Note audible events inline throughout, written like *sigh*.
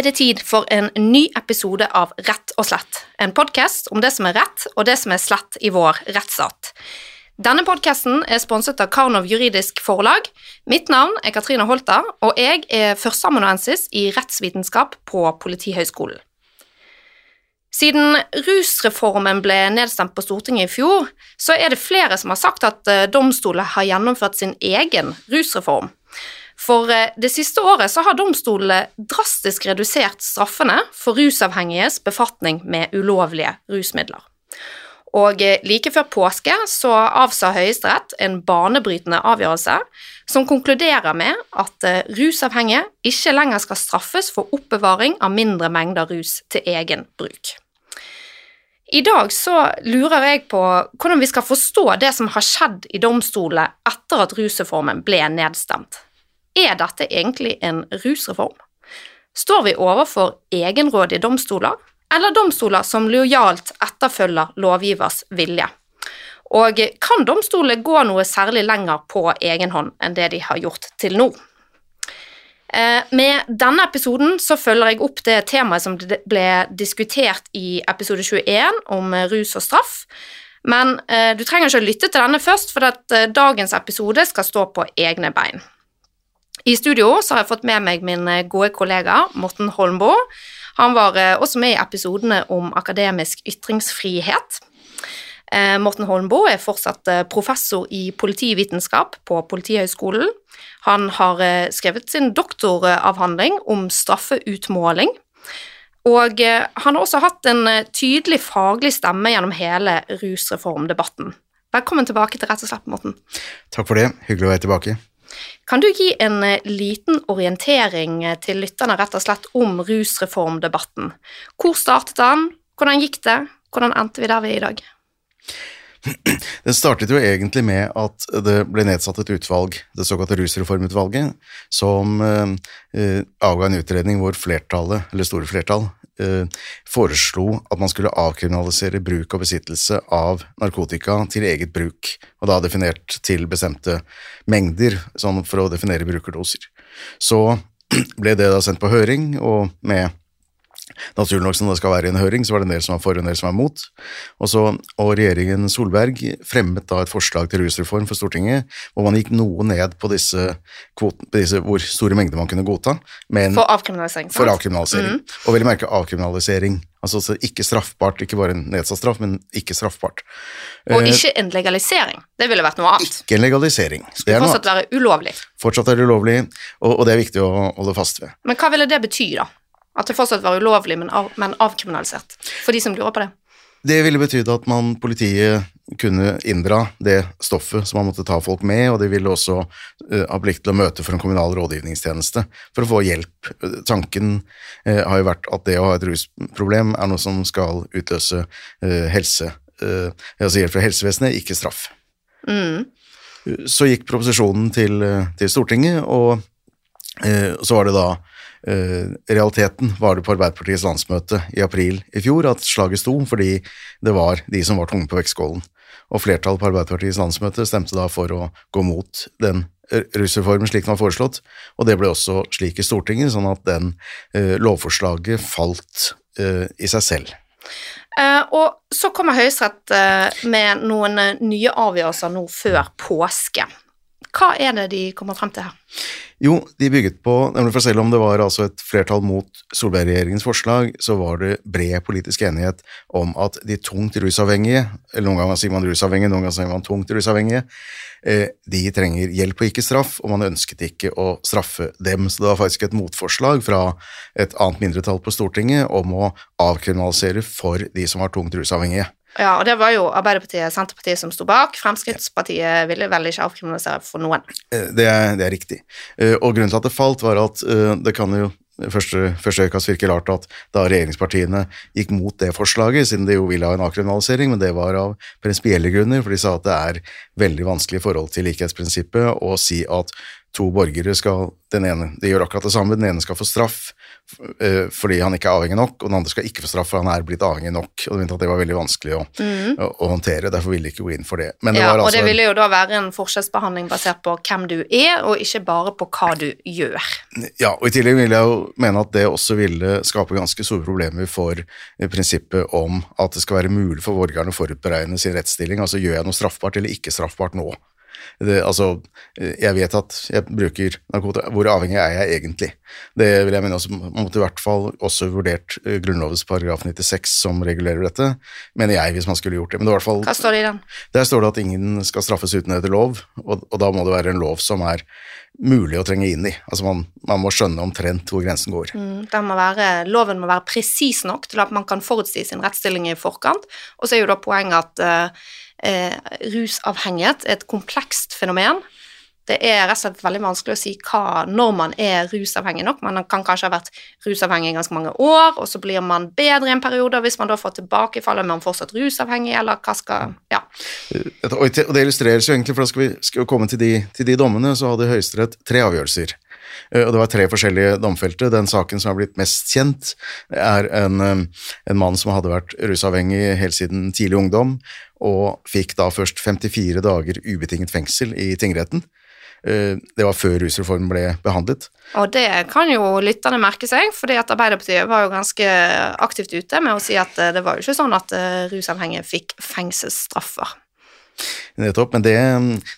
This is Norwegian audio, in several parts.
er det tid for en ny episode av Rett og slett. En podkast om det som er rett og det som er slett i vår rettsstat. Denne podkasten er sponset av Karnov juridisk forlag. Mitt navn er Katrine Holta, og jeg er førsteamanuensis i rettsvitenskap på Politihøgskolen. Siden rusreformen ble nedstemt på Stortinget i fjor, så er det flere som har sagt at domstolene har gjennomført sin egen rusreform. For eh, det siste året så har domstolene drastisk redusert straffene for rusavhengiges befatning med ulovlige rusmidler. Og eh, like før påske så avsa Høyesterett en banebrytende avgjørelse som konkluderer med at rusavhengige ikke lenger skal straffes for oppbevaring av mindre mengder rus til egen bruk. I dag så lurer jeg på hvordan vi skal forstå det som har skjedd i domstolene etter at rusreformen ble nedstemt. Er dette egentlig en rusreform? Står vi overfor egenrådige domstoler, eller domstoler som lojalt etterfølger lovgivers vilje? Og kan domstolene gå noe særlig lenger på egen hånd enn det de har gjort til nå? Eh, med denne episoden så følger jeg opp det temaet som ble diskutert i episode 21 om rus og straff. Men eh, du trenger ikke å lytte til denne først, for at eh, dagens episode skal stå på egne bein. I studio så har jeg fått med meg min gode kollega Morten Holmboe. Han var også med i episodene om akademisk ytringsfrihet. Morten Holmboe er fortsatt professor i politivitenskap på Politihøgskolen. Han har eh, skrevet sin doktoravhandling om straffeutmåling. Og eh, han har også hatt en eh, tydelig faglig stemme gjennom hele rusreformdebatten. Velkommen tilbake til Rett og slett, Morten. Takk for det. Hyggelig å være tilbake. Kan du gi en liten orientering til lytterne rett og slett om rusreformdebatten? Hvor startet den, hvordan gikk det, hvordan endte vi der vi er i dag? *clears throat* Den startet jo egentlig med at det ble nedsatt et utvalg, det såkalte rusreformutvalget, som eh, eh, avga en utredning hvor flertallet, eller store flertall, eh, foreslo at man skulle avkriminalisere bruk og besittelse av narkotika til eget bruk, og da definert til bestemte mengder, sånn for å definere brukerdoser. Så *clears throat* ble det da sendt på høring, og med naturlig nok som det skal være i en høring, så var det en del som var for og en del som var mot. Og, så, og regjeringen Solberg fremmet da et forslag til rusreform for Stortinget, hvor man gikk noe ned på disse, kvoten, på disse hvor store mengder man kunne godta. Men, for avkriminalisering. For avkriminalisering. Mm. Og vel å merke avkriminalisering. Altså ikke straffbart, ikke bare en nedsatt straff, men ikke straffbart. Og eh, ikke en legalisering. Det ville vært noe annet. Ikke en legalisering. Det skulle fortsatt være ulovlig. Fortsatt er det ulovlig, og, og det er viktig å holde fast ved. Men hva ville det bety, da? At det fortsatt var ulovlig, men, av, men avkriminalisert. For de som lurer på det. Det ville betydd at man, politiet kunne inndra det stoffet som man måtte ta folk med, og de ville også uh, ha plikt til å møte for en kommunal rådgivningstjeneste for å få hjelp. Tanken uh, har jo vært at det å ha et rusproblem er noe som skal utløse uh, helse, altså hjelp fra helsevesenet, ikke straff. Mm. Så gikk proposisjonen til, til Stortinget, og så var det da realiteten var det på Arbeiderpartiets landsmøte i april i fjor at slaget sto, fordi det var de som var tunge på vektskålen. Og flertallet på Arbeiderpartiets landsmøte stemte da for å gå mot den rusreformen slik den var foreslått, og det ble også slik i Stortinget, sånn at den uh, lovforslaget falt uh, i seg selv. og så kommer Høyesterett med noen nye avgjørelser nå før påske. Hva er det de kommer frem til her? Jo, de bygget på nemlig for Selv om det var altså et flertall mot Solberg-regjeringens forslag, så var det bred politisk enighet om at de tungt rusavhengige, eller noen ganger sier man rusavhengige, noen ganger sier man tungt rusavhengige, eh, de trenger hjelp og ikke straff, og man ønsket ikke å straffe dem. Så det var faktisk et motforslag fra et annet mindretall på Stortinget om å avkriminalisere for de som var tungt rusavhengige. Ja, og det var jo Arbeiderpartiet og Senterpartiet som sto bak. Fremskrittspartiet ville vel ikke avkriminalisere for noen. Eh, det er, det er riktig. Eh, og grunnen til at det falt, var at eh, det kan jo første, første øyekast virke rart at da regjeringspartiene gikk mot det forslaget, siden de jo ville ha en avkriminalisering, men det var av prinsipielle grunner, for de sa at det er veldig vanskelig i forhold til likhetsprinsippet å si at to borgere skal den ene, De gjør akkurat det samme. Den ene skal få straff eh, fordi han ikke er avhengig nok, og den andre skal ikke få straff for han er blitt avhengig nok. og de mente at Det var veldig vanskelig å, å, å håndtere, derfor ville de ikke gå inn for det. Men det Mm. ja, var og altså, det ville jo da være en forskjellsbehandling basert på hvem du er, og ikke bare på hva du gjør. Ja, og I tillegg vil jeg jo mene at det også ville skape ganske store problemer for eh, prinsippet om at det skal være mulig for borgerne å forutberegne sin rettsstilling. Altså gjør jeg noe straffbart eller ikke straffbart nå? Det, altså, jeg vet at jeg bruker narkotika, hvor avhengig er jeg egentlig? Det vil jeg mene også, Man måtte i hvert fall også vurdert eh, Grunnlovens paragraf 96 som regulerer dette, mener jeg, hvis man skulle gjort det. Men det hvert fall Hva står det i den? der står det at ingen skal straffes uten etter lov, og, og da må det være en lov som er mulig å trenge inn i. Altså man, man må skjønne omtrent hvor grensen går. Mm, må være, loven må være presis nok til at man kan forutsi sin rettsstilling i forkant. Og så er jo da poenget at eh, eh, rusavhengighet er et komplekst fenomen. Det er rett og slett veldig vanskelig å si hva, når man er rusavhengig nok. Man kan kanskje ha vært rusavhengig i ganske mange år, og så blir man bedre i en periode. Hvis man da får tilbakefall, er man fortsatt rusavhengig, eller hva skal Ja. Og det illustreres jo egentlig, for da skal vi skal komme til de, til de dommene, så hadde Høyesterett tre avgjørelser. Eh, Og det var tre forskjellige domfelte. Den saken som er blitt mest kjent, er en, eh, en mann som hadde vært rusavhengig helt siden tidlig ungdom, og fikk da først 54 dager ubetinget fengsel i tingretten. Eh, Det var før rusreformen ble behandlet. Og det kan jo lytterne merke seg, fordi at Arbeiderpartiet var jo ganske aktivt ute med å si at eh, det var jo ikke sånn at eh, rusavhengige fikk fengselsstraffer. Nettopp, men det,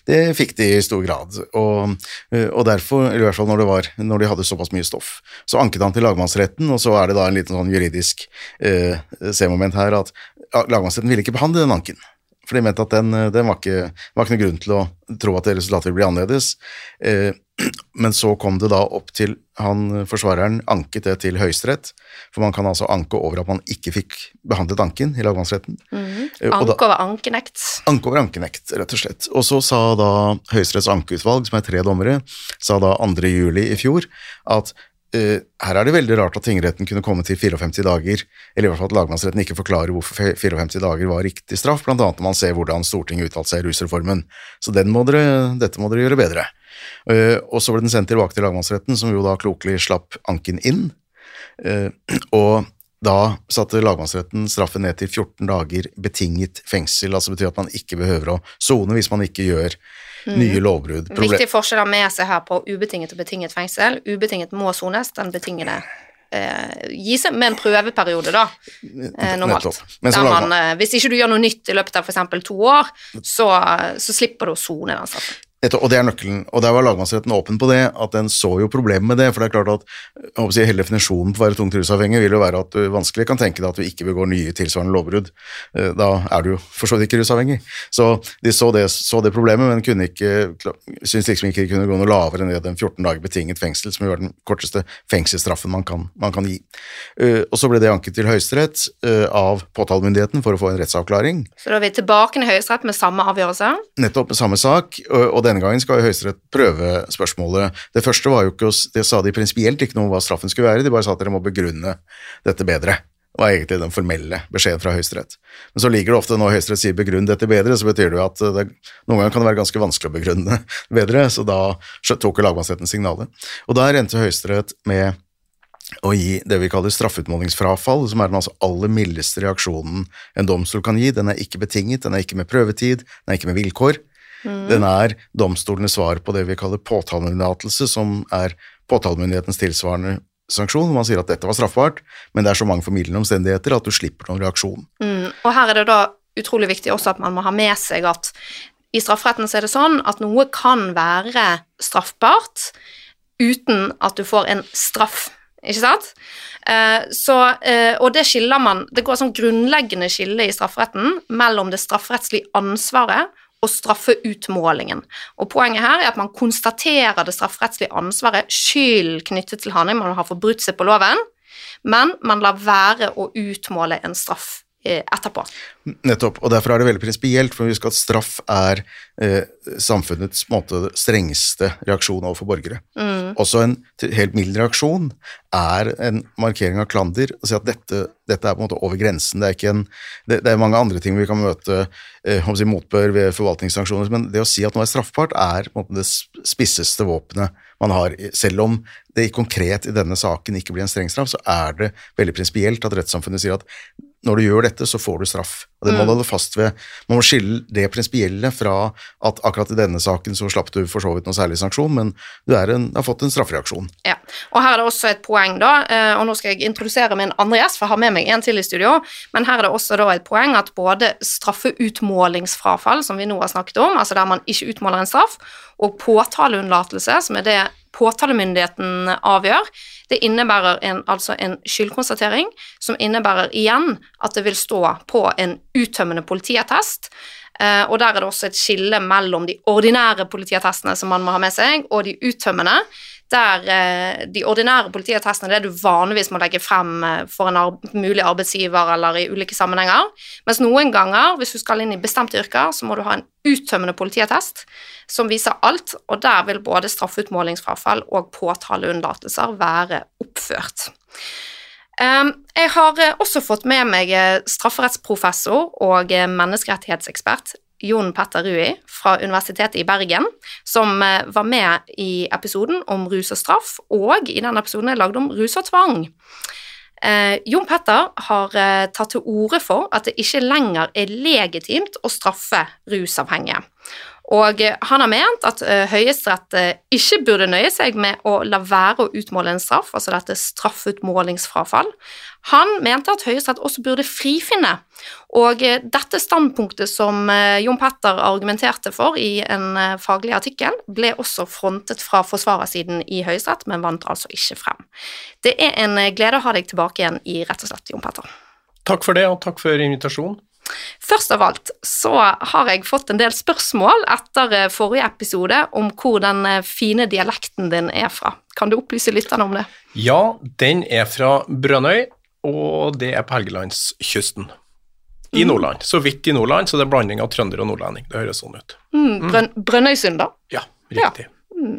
det fikk de i stor grad. Og, og derfor, eller i hvert fall når, det var, når de hadde såpass mye stoff, så anket han til lagmannsretten, og så er det da en liten sånn juridisk eh, C-moment her at lagmannsretten ville ikke behandle den anken. For de mente at den, den var, ikke, var ikke noen grunn til å tro at det resultatet ville bli annerledes. Eh, *clears throat* men så kom det da opp til han forsvareren anket det til Høyesterett, for man kan altså anke over at man ikke fikk behandlet anken i lagmannsretten. Mm. Anke over ankenekt. Anke over ankenekt, rett og slett. Og så sa da Høyesteretts ankeutvalg, som er tre dommere, sa da 2. juli i fjor at eh, her er det veldig rart at tingretten kunne komme til 54 dager, eller i hvert fall at lagmannsretten ikke forklarer hvorfor 54 dager var riktig straff, annet når man ser hvordan Stortinget uttalte seg i rusreformen. Så må dere, dette må dere gjøre bedre. Uh, og så ble den sendt tilbake til lagmannsretten, som jo da klokelig slapp anken inn. Uh, og da satte lagmannsretten straffen ned til 14 dager betinget fengsel, altså betyr at man ikke behøver å sone hvis man ikke gjør nye lovbrudd. Viktige forskjeller forskjell med seg her på ubetinget og betinget fengsel. Ubetinget må sones, den betingede eh, gis med en prøveperiode, da, eh, normalt. Man, eh, hvis ikke du gjør noe nytt i løpet av f.eks. to år, så, så slipper du å sone den straffen. Nettopp, og det er nøkkelen. Og der var lagmannsretten åpen på det, at den så jo problemet med det. For det er klart at jeg håper å si, hele definisjonen på å være tungt rusavhengig vil jo være at du vanskelig kan tenke deg at du ikke begår nye tilsvarende lovbrudd. Eh, Da er du jo for så vidt ikke rusavhengig. Så de så det, så det problemet, men kunne ikke, syntes liksom ikke de kunne gå noe lavere enn det, en 14 dager betinget fengsel, som jo er den korteste fengselsstraffen man kan, man kan gi. Eh, Og så ble det anket til Høyesterett eh, av påtalemyndigheten for å få en rettsavklaring. Så da er vi tilbake i Høyesterett med samme avgjørelse. Nettopp samme sak, og, og denne gangen skal jo Høyesterett prøve spørsmålet. Det første var jo ikke Det sa de prinsipielt ikke noe om hva straffen skulle være, de bare sa at dere må begrunne dette bedre. Det var egentlig den formelle beskjeden fra Høyesterett. Men så ligger det ofte når Høyesterett sier 'begrunn dette bedre', så betyr det jo at det, noen ganger kan det være ganske vanskelig å begrunne *laughs* bedre, så da tok jo lagmannsretten signalet. Og der endte Høyesterett med å gi det vi kaller straffutmålingsfrafall, som er den altså aller mildeste reaksjonen en domstol kan gi. Den er ikke betinget, den er ikke med prøvetid, den er ikke med vilkår. Den er domstolenes svar på det vi kaller påtalemyndighetelse, som er påtalemyndighetens tilsvarende sanksjon. hvor Man sier at dette var straffbart, men det er så mange formildende omstendigheter at du slipper noen reaksjon. Mm. Og her er det da utrolig viktig også at man må ha med seg at i strafferetten så er det sånn at noe kan være straffbart uten at du får en straff, ikke sant? Eh, så, eh, og det skiller man Det går et sånn grunnleggende skille i strafferetten mellom det strafferettslige ansvaret og straffeutmålingen. Og Poenget her er at man konstaterer det strafferettslige ansvaret, skyld knyttet til handling, man har forbrutt seg på loven, men man lar være å utmåle en straff etterpå. Nettopp, og derfor er det veldig prinsipielt, for vi husker at straff er eh, samfunnets måte, strengeste reaksjon overfor borgere. Mm. Også en helt mild reaksjon er en markering av klander, å si at dette, dette er på en måte over grensen. Det er, ikke en, det, det er mange andre ting vi kan møte, eh, si motbør ved forvaltningssanksjoner, men det å si at noe er straffbart, er måte det spisseste våpenet man har. Selv om det konkret i denne saken ikke blir en streng straff, så er det veldig prinsipielt at rettssamfunnet sier at når du gjør dette, så får du straff. Og det må du holde fast ved. Man må skille det prinsipielle fra at akkurat i denne saken så slapp du for så vidt noe særlig sanksjon, men du en, har fått en straffereaksjon. Ja, og her er det også et poeng da, eh, og nå skal jeg introdusere min andre gjest, for jeg har med meg en til i studio, men her er det også da et poeng at både straffeutmålingsfrafall, som vi nå har snakket om, altså der man ikke utmåler en straff, og påtaleunnlatelse, som er det påtalemyndigheten avgjør, det innebærer en, altså en skyldkonstatering, som innebærer igjen at det vil stå på en uttømmende politiattest, Eh, og der er det også et skille mellom de ordinære politiattestene som man må ha med seg, og de uttømmende. Der eh, de ordinære politiattestene er det du vanligvis må legge frem eh, for en mulig arbeidsgiver eller i ulike sammenhenger. Mens noen ganger, hvis du skal inn i bestemte yrker, så må du ha en uttømmende politiattest som viser alt, og der vil både straffeutmålingsfrafall og påtaleunnlatelser være oppført. Jeg har eh, også fått med meg eh, strafferettsprofessor og eh, menneskerettighetsekspert Jon Petter Rui fra Universitetet i Bergen, som var med i episoden om rus og straff, og i den episoden er lagde om rus og tvang. Jon Petter har tatt til orde for at det ikke lenger er legitimt å straffe rusavhengige. Og eh, han har ment at eh, Høyesterett eh, ikke burde nøye seg med å la være å utmåle en straff, altså dette straffutmålingsfrafall. Han mente at Høyesterett også burde frifinne, og dette standpunktet som Jon Petter argumenterte for i en faglig artikkel, ble også frontet fra forsvarersiden i Høyesterett, men vant altså ikke frem. Det er en glede å ha deg tilbake igjen i Rett og slett, Jon Petter. Takk for det, og takk for invitasjonen. Først av alt så har jeg fått en del spørsmål etter eh, forrige episode om hvor den eh, fine dialekten din er fra. Kan du opplyse lytterne om det? Ja, den er fra Brønnøy, og det er på Helgelandskysten. I Nordland. Så vidt i Nordland, så det er blanding av trønder og nordlending. Det høres sånn ut. Mm, Brøn Brønnøysund, da? Ja, riktig.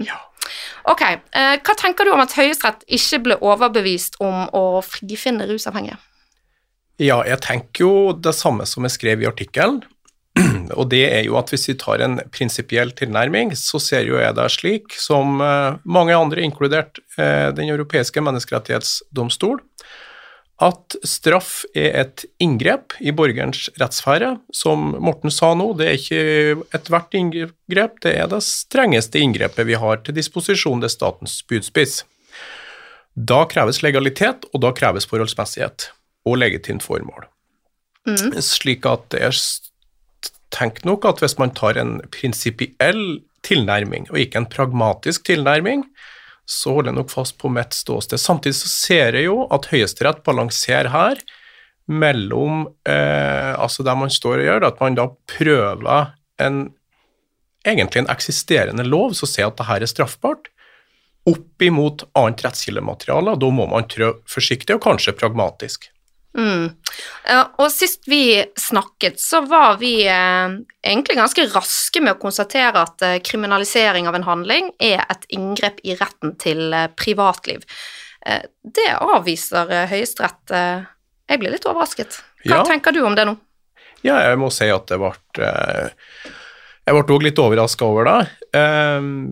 Ja. Ok, eh, hva tenker du om at Høyesterett ikke ble overbevist om å frifinne rusavhengige? Ja, jeg tenker jo det samme som jeg skrev i artikkelen. *clears throat* Og det er jo at hvis vi tar en prinsipiell tilnærming, så ser jo jeg det slik som eh, mange andre, inkludert eh, Den europeiske menneskerettighetsdomstol, at straff er et inngrep i borgerens rettssfære. Som Morten sa nå, det er ikke ethvert inngrep, det er det strengeste inngrepet vi har til disposisjon, det er statens budspiss. Da kreves legalitet, og da kreves forholdsmessighet og legitimt formål. Slik at jeg tenker nok at hvis man tar en prinsipiell tilnærming, og ikke en pragmatisk tilnærming, så holder jeg nok fast på mitt ståsted. Samtidig så ser jeg jo at Høyesterett balanserer her mellom eh, altså der man står og gjør, at man da prøver en egentlig en eksisterende lov som sier at dette er straffbart, opp imot annet rettskildemateriale, da må man trå forsiktig og kanskje pragmatisk. Mm. Og sist vi snakket, så var vi eh, egentlig ganske raske med å konstatere at eh, kriminalisering av en handling er et inngrep i retten til eh, privatliv. Eh, det avviser eh, Høyesterett. Eh, jeg ble litt overrasket. Hva Ja. tenker du om det nå? Ja, jeg må si at det ble eh, Jeg ble òg litt overraska over det.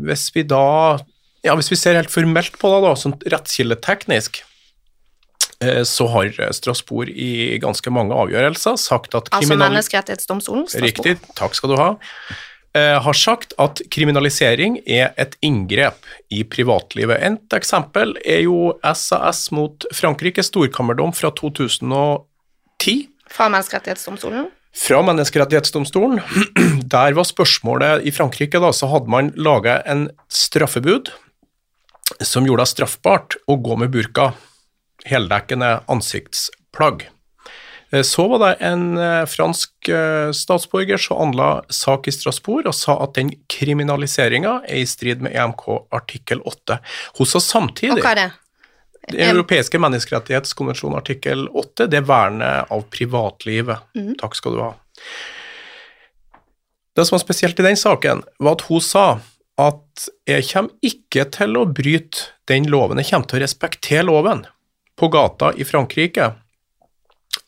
Hvis vi da Ja, hvis vi ser helt formelt på det, da, sånn rettskildeteknisk, så har Strasbourg i ganske mange avgjørelser sagt at Altså Menneskerettighetsdomstolen? Strasbourg. Riktig, takk skal du ha. Eh, har sagt at kriminalisering er et inngrep i privatlivet. Et eksempel er jo SAS mot Frankrike, storkammerdom fra 2010 Fra Menneskerettighetsdomstolen? fra Menneskerettighetsdomstolen. *clears throat* Der var spørsmålet I Frankrike da, så hadde man laga en straffebud som gjorde det straffbart å gå med burka, heldekkende ansiktsplagg. Eh, Så var det en eh, fransk eh, statsborger som anla sak i Strasbourg og sa at den kriminaliseringa er i strid med EMK artikkel 8. Hun sa Og samtidig hva er det? Den europeiske menneskerettighetskonvensjon artikkel 8, det er vernet av privatlivet. Mm. Takk skal du ha. Det som var spesielt i den saken, var at hun sa at jeg kommer ikke til å bryte den loven, jeg kommer til å respektere loven på gata i Frankrike,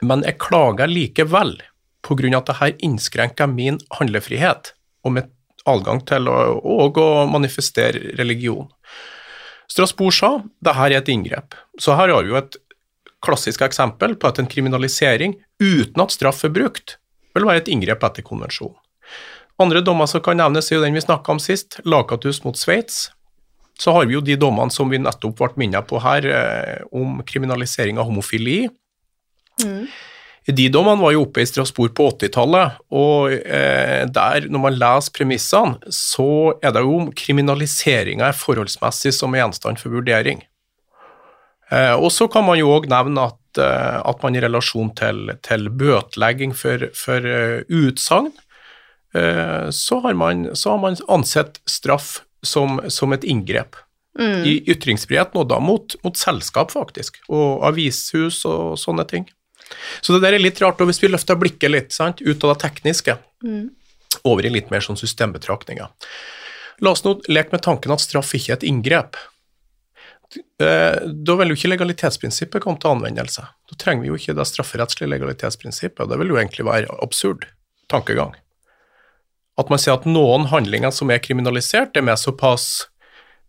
men jeg klager likevel av at dette innskrenker min handlefrihet og med adgang til å, å manifestere religion. Strasbourg sa dette er et inngrep. Så her har vi jo et klassisk eksempel på at en kriminalisering uten at straff er brukt, vil være et inngrep etter konvensjonen. Andre dommer som kan nevnes, er jo den vi snakka om sist, Lakatus mot Sveits. Så har vi jo de dommene som vi nettopp ble minnet på her, eh, om kriminalisering av homofili. Mm. De dommene var jo oppe i Strasbourg på 80-tallet, og eh, der, når man leser premissene, så er det jo om kriminaliseringa er forholdsmessig som er gjenstand for vurdering. Eh, og så kan man jo òg nevne at, at man i relasjon til, til bøtelegging for, for utsagn, eh, så, har man, så har man ansett straff som, som et inngrep Mm. i ytringsfriheten, og da mot, mot selskap, faktisk, og avishus og sånne ting. Så det der er litt rart, og hvis vi løfter blikket litt sant, ut av det tekniske, Mm. over i litt mer sånn systembetraktninger. La oss nå leke med tanken at straff ikke er et inngrep. Eh, Da vil jo ikke legalitetsprinsippet komme til anvendelse. Da trenger vi jo ikke det strafferettslige legalitetsprinsippet, og det vil jo egentlig være absurd tankegang. At man sier at noen handlinger som er kriminalisert, er såpass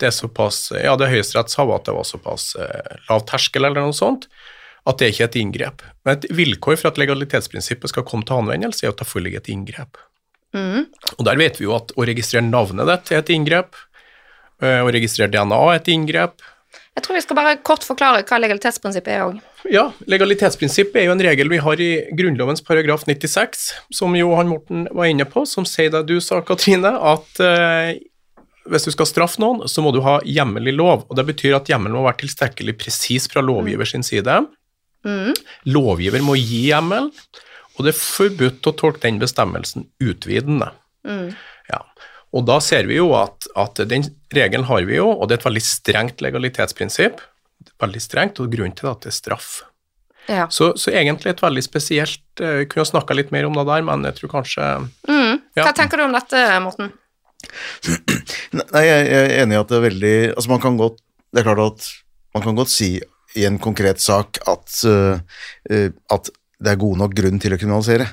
det er såpass, ja, det Høyesterett sa var at det var såpass eh, lav terskel eller noe sånt, at det ikke er et inngrep. Men et vilkår for at legalitetsprinsippet skal komme til anvendelse, er at det foreligger et inngrep. Mm. Og der vet vi jo at å registrere navnet ditt er et inngrep, eh, å registrere DNA er et inngrep. Jeg tror vi skal bare kort forklare hva legalitetsprinsippet er òg. Ja, legalitetsprinsippet er jo en regel vi har i Grunnlovens paragraf 96, som Johan Morten var inne på, som sier det du sa, Katrine, at eh, hvis du skal straffe noen, så må du ha hjemmel i lov. og Det betyr at hjemmelen må være tilstrekkelig presis fra lovgiver sin side. Mm. Lovgiver må gi hjemmel, og det er forbudt å tolke den bestemmelsen utvidende. Mm. Ja. Og da ser vi jo at, at den regelen har vi jo, og det er et veldig strengt legalitetsprinsipp. Veldig strengt, og grunnen til det er at det er straff. Ja. Så, så egentlig et veldig spesielt vi Kunne snakka litt mer om det der, men jeg tror kanskje Mm. Ja. Hva tenker du om dette, Morten? *clears throat* Nei, jeg er enig i at det er veldig Altså, man kan godt Det er klart at man kan godt si i en konkret sak at, øh, at det er god nok grunn til å kriminalisere.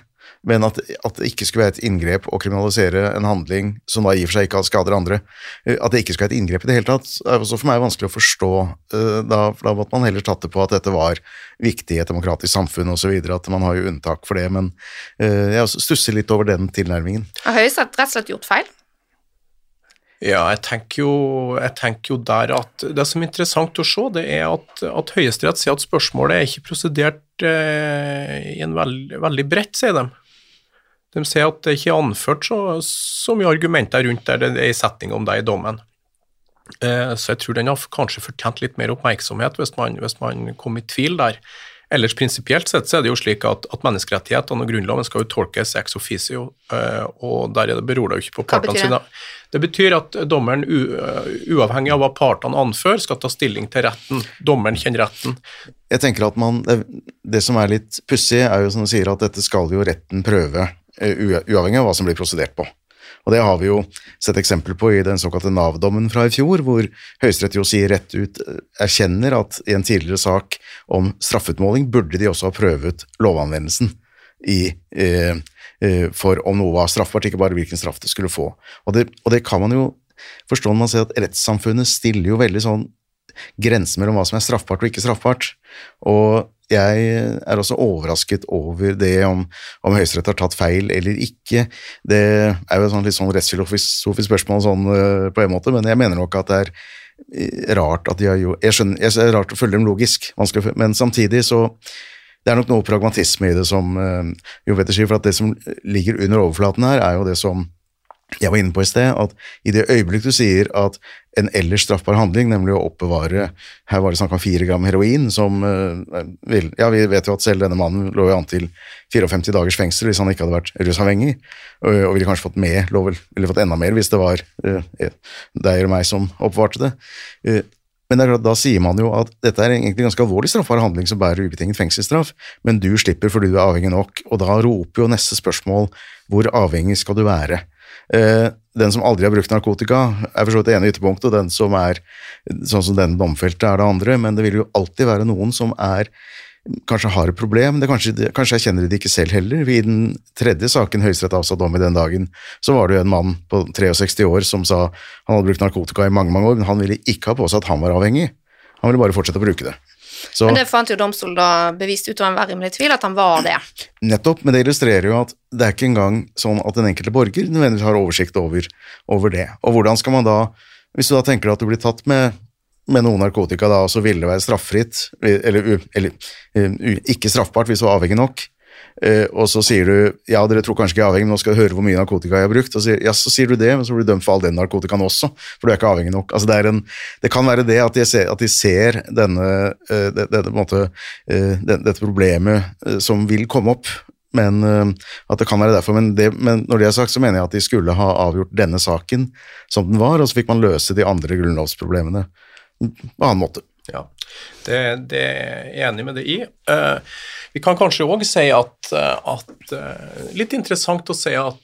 Men at, at det ikke skulle være et inngrep å kriminalisere en handling som da i og for seg ikke skader andre, øh, at det ikke skulle være et inngrep i det hele tatt, er også for meg vanskelig å forstå. øh, Da, da måtte man heller tatt det på at dette var viktig i et demokratisk samfunn osv., at man har jo unntak for det. Men øh, jeg stusser litt over den tilnærmingen. Har Høyesterett rett og slett gjort feil? Ja, jeg tenker, jo, jeg tenker jo der at det som er interessant å se, det er at, at Høyesterett sier at spørsmålet er ikke prosedert eh, i en veld, veldig bredt, sier de. De sier at det ikke er anført så, så mye argumenter rundt der det er en setning om det i dommen. Eh, så jeg tror den har kanskje fortjent litt mer oppmerksomhet hvis man, hvis man kom i tvil der. Ellers prinsipielt sett så er det jo slik at, at menneskerettighetene og Grunnloven skal jo tolkes ex officio, eh, og der er det beror det jo ikke på partene sine. Det betyr at dommeren, u, uh, uavhengig av hva partene anfører, skal ta stilling til retten. Dommeren kjenner retten. Jeg tenker at man, det, det som er litt pussig, er jo som du sier at dette skal jo retten prøve, eh, uavhengig av hva som blir prosedert på. Og det har vi jo sett eksempel på i den såkalte Nav-dommen fra i fjor, hvor Høyesterett jo sier rett ut, eh, erkjenner at i en tidligere sak om straffutmåling burde de også ha prøvet lovanvendelsen i, eh, eh, for om noe var straffbart, ikke bare hvilken straff det skulle få. Og det, og det kan man jo forstå når man ser at rettssamfunnet stiller jo veldig sånn grenser mellom hva som er straffbart og ikke straffbart. Og jeg er også overrasket over det om, om Høyesterett har tatt feil eller ikke. Det er jo et sånn litt sånn rettsfilosofisk spørsmål sånn, eh, på en måte, men jeg mener nok at det er eh, rart at de har jo Jeg skjønner, jeg, er rart å følge dem logisk, men samtidig så det er nok noe pragmatisme i det som Jo Petter sier, for at det som ligger under overflaten her, er jo det som jeg var inne på i sted, at i det øyeblikk du sier at en ellers straffbar handling, nemlig å oppbevare Her var det snakk om fire gram heroin, som eh, vil, Ja, vi vet jo at selv denne mannen lå jo an til 54 dagers fengsel hvis han ikke hadde vært rusavhengig, og, ville kanskje fått med, lå ville fått enda mer hvis det var eh, deg eller meg som oppbevarte det. Eh, Men det er klart, da sier man jo at dette er egentlig ganske alvorlig straffbar handling som bærer ubetinget fengselsstraff, men du slipper fordi du er avhengig nok, og da roper jo neste spørsmål hvor avhengig skal du være? Eh, den som aldri har brukt narkotika, er for så vidt det ene ytterpunktet, og den som er sånn som den domfelte, er det andre, men det vil jo alltid være noen som er kanskje har et problem. Det kanskje, det, kanskje jeg kjenner det ikke selv heller. I den tredje saken Høyesterett avsa dom i den dagen, så var det jo en mann på 63 år som sa han hadde brukt narkotika i mange mange år, men han ville ikke ha på seg at han var avhengig. Han ville bare fortsette å bruke det. Så, men det fant jo domstolen da bevist utover enhver rimelig tvil at han var det. Nettopp, men det illustrerer jo at det er ikke engang sånn at den enkelte borger nødvendigvis har oversikt over, over det. Og hvordan skal man da, hvis du da tenker at du blir tatt med med noe narkotika da, og så ville det være straffritt, eller, eller ikke straffbart hvis du var avhengig nok. Uh, og så sier du ja, dere tror kanskje ikke jeg er avhengig, men nå skal du høre hvor mye narkotika jeg har brukt. Og så, ja, så sier du det, men så blir du dømt for all den narkotikaen også, for du er ikke avhengig nok. Altså, det, en, det, kan være det at de ser, at de ser denne, uh, det, det, måte, dette problemet som vil komme opp, men at det kan være derfor. Men, men, når det er sagt, så mener jeg at de skulle ha avgjort denne saken som den var, og så fikk man løse de andre grunnlovsproblemene på annen måte. Ja, det, det, er jeg enig med det i. Uh, vi kan kanskje òg si at, eh, at uh, Litt interessant å si at,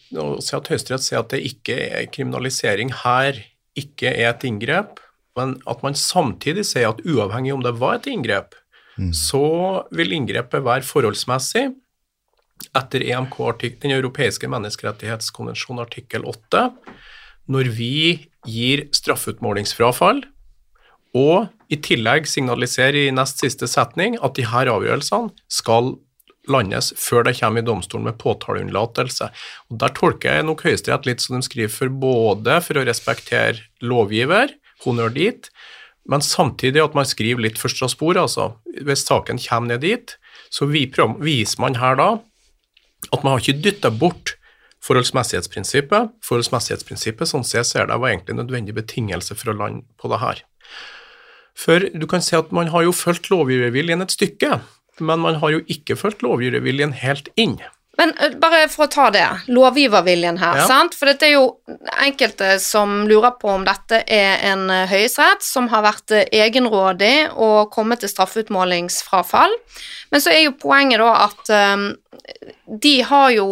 si at Høyesterett sier at det ikke er kriminalisering her ikke er et inngrep, men at man samtidig sier at uavhengig om det var et inngrep, mm. så vil inngrepet være forholdsmessig etter EMK, Den europeiske menneskerettighetskonvensjonen artikkel 8, når vi gir straffeutmålingsfrafall og i tillegg signalisere i nest siste setning at de her avgjørelsene skal landes før det kommer i domstolen med påtaleunnlatelse. Der tolker jeg nok Høyesterett litt som de skriver, for både for å respektere lovgiver, honnør dit, men samtidig at man skriver litt for Strasbourg, altså. Hvis saken kommer ned dit, så viser man her da at man har ikke dytta bort forholdsmessighetsprinsippet. Forholdsmessighetsprinsippet, sånn jeg ser det, var egentlig en nødvendig betingelse for å lande på det her. For du kan si at man har jo fulgt lovgiverviljen et stykke, men man har jo ikke fulgt lovgiverviljen helt inn. Men bare for å ta det, lovgiverviljen her, ja. sant? For det er jo enkelte som lurer på om dette er en høyesterett som har vært egenrådig og kommet til straffeutmålingsfrafall. Men så er jo poenget da at um, de har jo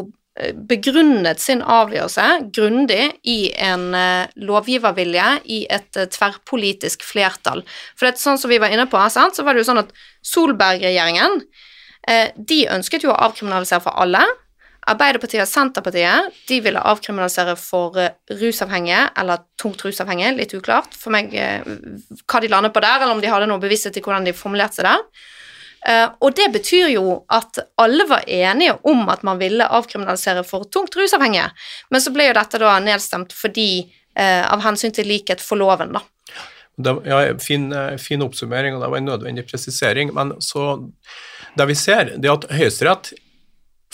begrunnet sin avgjørelse grundig i en uh, lovgivervilje i et uh, tverrpolitisk flertall. For det er sånn som vi var inne på, så var det jo sånn at Solberg-regjeringen uh, de ønsket jo å avkriminalisere for alle. Arbeiderpartiet og Senterpartiet de ville avkriminalisere for rusavhengige eller tungt rusavhengige, litt uklart for meg hva de landet på der, eller om de hadde noe bevissthet i hvordan de formulerte seg der. Uh, og det betyr jo at alle var enige om at man ville avkriminalisere for tungt rusavhengige, men så ble jo dette da nedstemt fordi uh, av hensyn til likhet for loven, da. Det, ja, fin, eh, fin, oppsummering, og det var en nødvendig presisering. Men så det vi ser, det er at Høyesterett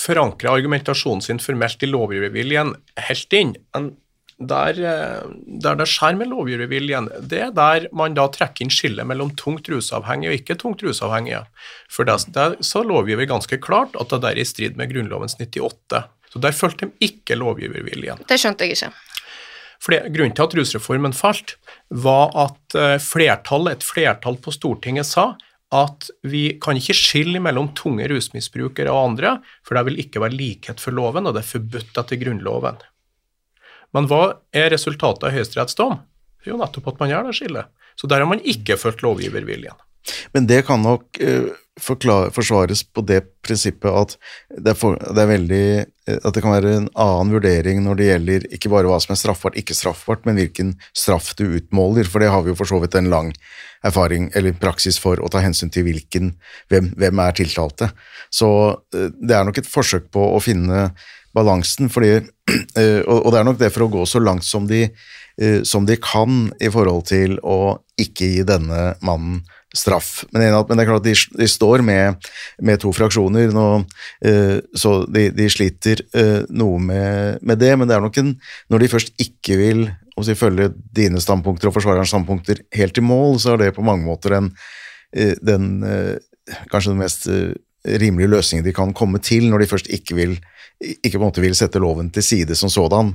forankrer argumentasjonen sin formelt i lovgiverviljen helt inn. Men der, eh, der det skjer med lovgiverviljen, det er der man da trekker inn skillet mellom tungt rusavhengige og ikke tungt rusavhengige. For det, der så lovgiver ganske klart at det der er i strid med Grunnlovens 98. Så der fulgte de ikke lovgiverviljen. Det skjønte jeg ikke. Grunnen til at rusreformen falt, var at eh, flertall, et flertall på Stortinget sa at vi kan ikke skille mellom tunge rusmisbrukere og andre, for det vil ikke være likhet for loven, og det er forbudt etter Grunnloven. Men hva er resultatet av Høyesteretts dom? Jo, nettopp at man gjør det skillet. Så der har man ikke fulgt lovgiverviljen. Men det kan nok uh, forklare, forsvares på det prinsippet at det, for, det, veldig uh, At det kan være en annen vurdering når det gjelder ikke bare hva som er straffbart, ikke straffbart, men hvilken straff du utmåler, for det har vi jo for så vidt en lang erfaring eller praksis for å ta hensyn til hvilken, hvem, hvem er tiltalte. Så uh, det er nok et forsøk på å finne balansen, fordi, *clears throat* eh, og det er nok det for å gå så langt som de, eh, som de kan i forhold til å ikke gi denne mannen straff. Men, det er klart de, de står med, med, to fraksjoner, nå, eh, så de, de sliter noe med, med, det. Men det er nok en Når de først ikke vil si, følge dine standpunkter og forsvarerens standpunkter helt i mål, så er det på mange måter en, den kanskje den mest rimelige løsninger de kan komme til, når de først ikke vil ikke på en måte vil sette loven til side som sådan,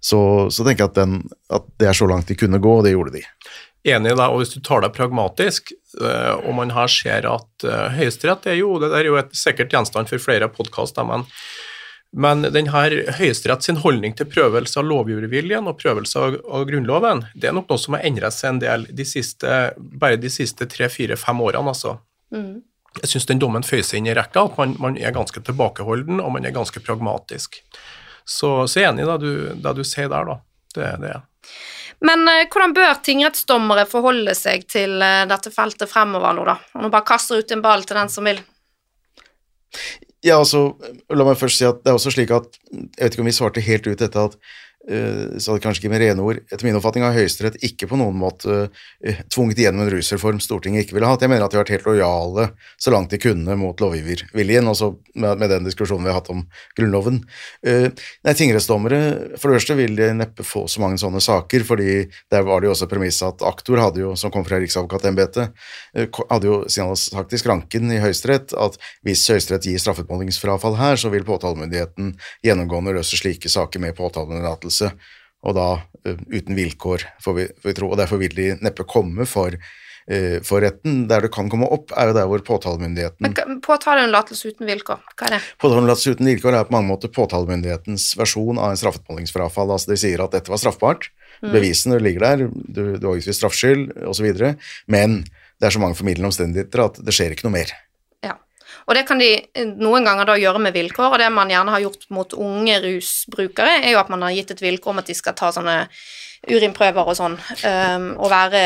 så, så tenker jeg at, den, at, det er så langt de kunne gå, og det gjorde de. enig da, og hvis du tar det pragmatisk, eh, og man her ser at uh, Høyesterett er jo det er jo et sikkert gjenstand for flere podkaster, men, men denne Høyesterett sin holdning til prøvelse av lovgiverviljen og prøvelse av, av, Grunnloven, det er nok noe som har endret seg en del de siste, bare de siste tre, fire, fem årene. altså. Mm. Jeg syns den dommen føyer seg inn i rekka, at man, man, er ganske tilbakeholden og man er ganske pragmatisk. Så, så jeg er enig i det du, det du sier der, da. Det er det. Men eh, hvordan bør tingrettsdommere forholde seg til eh, dette feltet fremover nå, da? Og nå bare kaster ut en ball til den som vil. Ja, altså, la meg først si at det er også slik at Jeg vet ikke om vi svarte helt ut dette at Eh, så det kanskje ikke med rene ord. Etter min oppfatning har Høyesterett ikke på noen måte uh, tvunget igjennom en rusreform Stortinget ikke ville hatt. Jeg mener at de har vært helt lojale så langt de kunne mot lovgiverviljen, også med, den diskusjonen vi har hatt om Grunnloven. Uh, nei, Tingrettsdommere, for det første vil de neppe få så mange sånne saker, fordi der var det jo også premisset at aktor, hadde jo, som kom fra Riksadvokatembetet, hadde jo sagt i skranken i Høyesterett at hvis Høyesterett gir straffeutmålingsfrafall her, så vil påtalemyndigheten gjennomgående løse slike saker med påtaleunderlatelse tillatelse, og da uh, uten vilkår, får vi, får vi, tro. Og derfor vil de neppe komme for, uh, for, retten. Der det kan komme opp, er jo der hvor påtalemyndigheten Men Påtaleunnlatelse uten vilkår, hva er det? Påtaleunnlatelse uten vilkår er på mange måter påtalemyndighetens versjon av en straffetmålingsfrafall. Altså de sier at dette var straffbart, mm. bevisene ligger der, du, du har gitt straffskyld osv., men det er så mange formidlende omstendigheter at det skjer ikke noe mer. Og det kan de eh, noen ganger da gjøre med vilkår, og det man gjerne har gjort mot unge rusbrukere, er jo at man har gitt et vilkår om at de skal ta sånne urinprøver og sånn, um, og være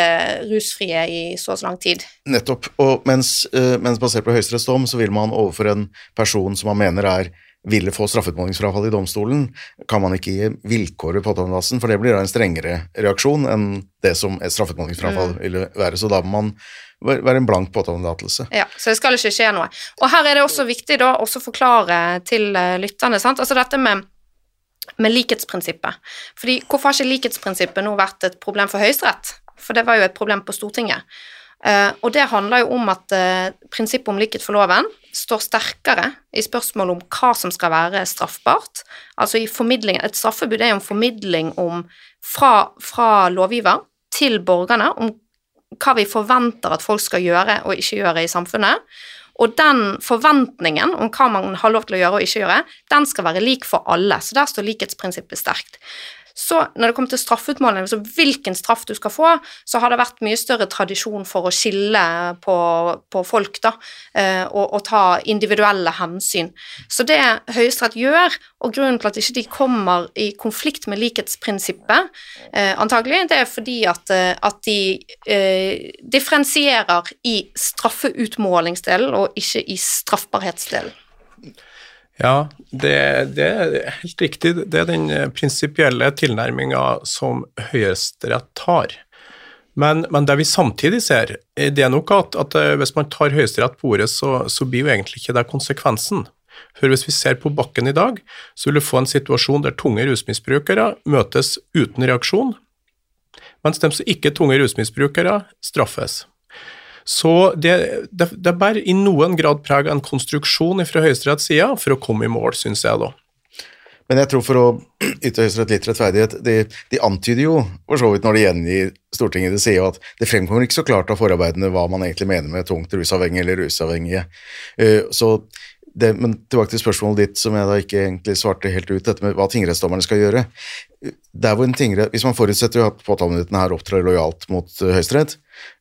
rusfrie i så og så lang tid. Nettopp. Og mens, uh, mens basert på Høyesteretts dom, så vil man overfor en person som man mener er ville få straffeutmålingsfrafall i domstolen, kan man ikke gi vilkår ved påtaleplassen, for det blir da en strengere reaksjon enn det som et straffeutmålingsfrafall mm. ville være. Så da må man være en blank påtaletillatelse. Ja, så det skal ikke skje noe. Og her er det også viktig da å forklare til eh, lytterne, sant, altså dette med med likhetsprinsippet. Fordi Hvorfor har ikke likhetsprinsippet nå vært et problem for Høyesterett? For det var jo et problem på Stortinget. Uh, og det handler jo om at uh, prinsippet om likhet for loven står sterkere i spørsmålet om hva som skal være straffbart. Altså i formidlingen Et straffebud er jo en formidling om, fra, fra lovgiver til borgerne om hva vi forventer at folk skal gjøre og ikke gjøre i samfunnet. Og den forventningen om hva man har lov til å gjøre og ikke gjøre, den skal være lik for alle. Så der står likhetsprinsippet sterkt. Så når det kommer til straffeutmåling, altså hvilken straff du skal få, så har det vært mye større tradisjon for å skille på, på folk, da, eh, og, og, ta individuelle hensyn. Så det Høyesterett gjør, og grunnen til at ikke de kommer i konflikt med likhetsprinsippet, eh, antagelig, det er fordi at, eh, at de eh, differensierer i straffeutmålingsdelen og ikke i straffbarhetsdelen. Ja, det, det, er helt riktig. Det er den prinsipielle tilnærminga som Høyesterett tar. Men, men, det vi samtidig ser, det er nok at, at eh, hvis man tar Høyesterett på ordet, så, så, blir jo egentlig ikke det konsekvensen. For hvis vi ser på bakken i dag, så vil du få en situasjon der tunge rusmisbrukere møtes uten reaksjon, mens de som ikke er tunge rusmisbrukere, straffes. Så det, det, det bærer i noen grad preg av en konstruksjon fra Høyesteretts side for å komme i mål, syns jeg da. Men jeg tror for å yte Høyesterett litt rettferdighet, de, de, antyder jo for så vidt når de gjengir Stortinget, det sier jo at det fremkommer ikke så klart av forarbeidene hva man egentlig mener med tungt rusavhengige eller rusavhengige. Uh, så det, men tilbake til spørsmålet ditt, som jeg da ikke egentlig svarte helt ut, dette med hva tingrettsdommerne skal gjøre. Der hvor en tingrett, Hvis man forutsetter jo at påtalemyndigheten her opptrer lojalt mot uh, Høyesterett,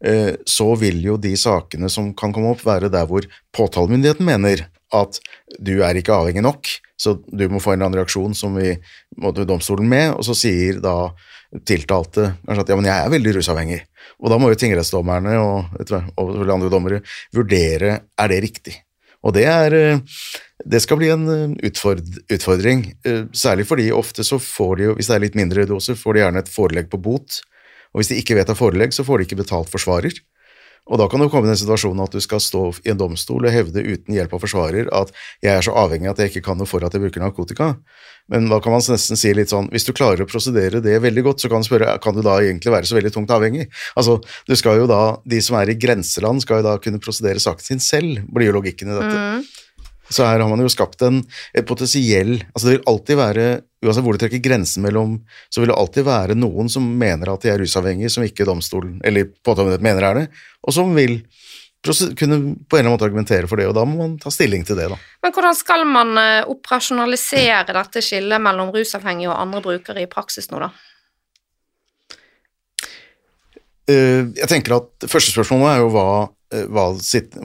uh, så vil jo de sakene som kan komme opp, være der hvor påtalemyndigheten mener at du er ikke avhengig nok, så du må få en eller annen reaksjon som vi må til domstolen med, og så sier da tiltalte kanskje at ja, men jeg er veldig rusavhengig. Og da må jo tingrettsdommerne og, og andre dommere vurdere er det riktig. Og det, er, eh, det skal bli en eh, utfordring, eh, særlig fordi ofte så får de jo, hvis det er litt mindre doser, får de gjerne et forelegg på bot. Og hvis de ikke vet av forelegg, så får de ikke betalt forsvarer. Og da kan du komme i den situasjonen at du skal stå i en domstol og hevde uten hjelp av forsvarer at jeg er så avhengig at jeg ikke kan noe for at jeg bruker narkotika. Men da kan man nesten si litt sånn hvis du klarer å prosedere det veldig godt, så kan du spørre kan du da egentlig være så veldig tungt avhengig. Altså, du skal jo da, De som er i grenseland, skal jo da kunne prosedere saken sin selv, blir jo logikken i dette. Mm. Så her har man jo skapt en potensiell Altså det vil alltid være uansett hvor du trekker grensen mellom, så vil det alltid være noen som mener at de er rusavhengige, som ikke domstolen, eller påtalemyndigheten mener er det, og som vil kunne på en eller annen måte argumentere for det, og da må man ta stilling til det, da. Men hvordan skal man eh, operasjonalisere dette skillet mellom rusavhengige og andre brukere i praksis nå, da? Eh, jeg tenker at Første spørsmålet er jo hva, hva,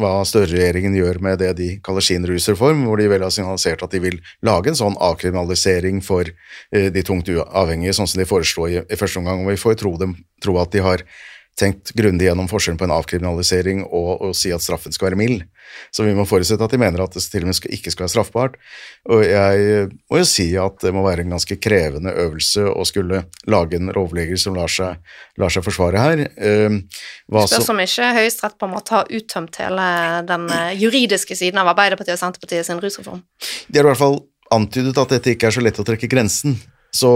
hva Støre-regjeringen gjør med det de kaller sin rusreform, hvor de vel har signalisert at de vil lage en sånn avkriminalisering for de tungt avhengige, sånn som de foreslo i, i første omgang. og Vi får tro, tro at de har tenkt grundig gjennom forskjellen på en avkriminalisering og å si at straffen skal være mild. Så vi må forutsette at de mener at det til og med ikke skal være straffbart. Og jeg må jo si at det må være en ganske krevende øvelse å skulle lage en rovleger som lar seg, lar seg forsvare her. Hva Spørs om ikke Høyesterett på en måte har uttømt hele den eh, juridiske siden av Arbeiderpartiet og Senterpartiet sin rusreform. De har i hvert fall antydet at dette ikke er så lett å trekke grensen. Så,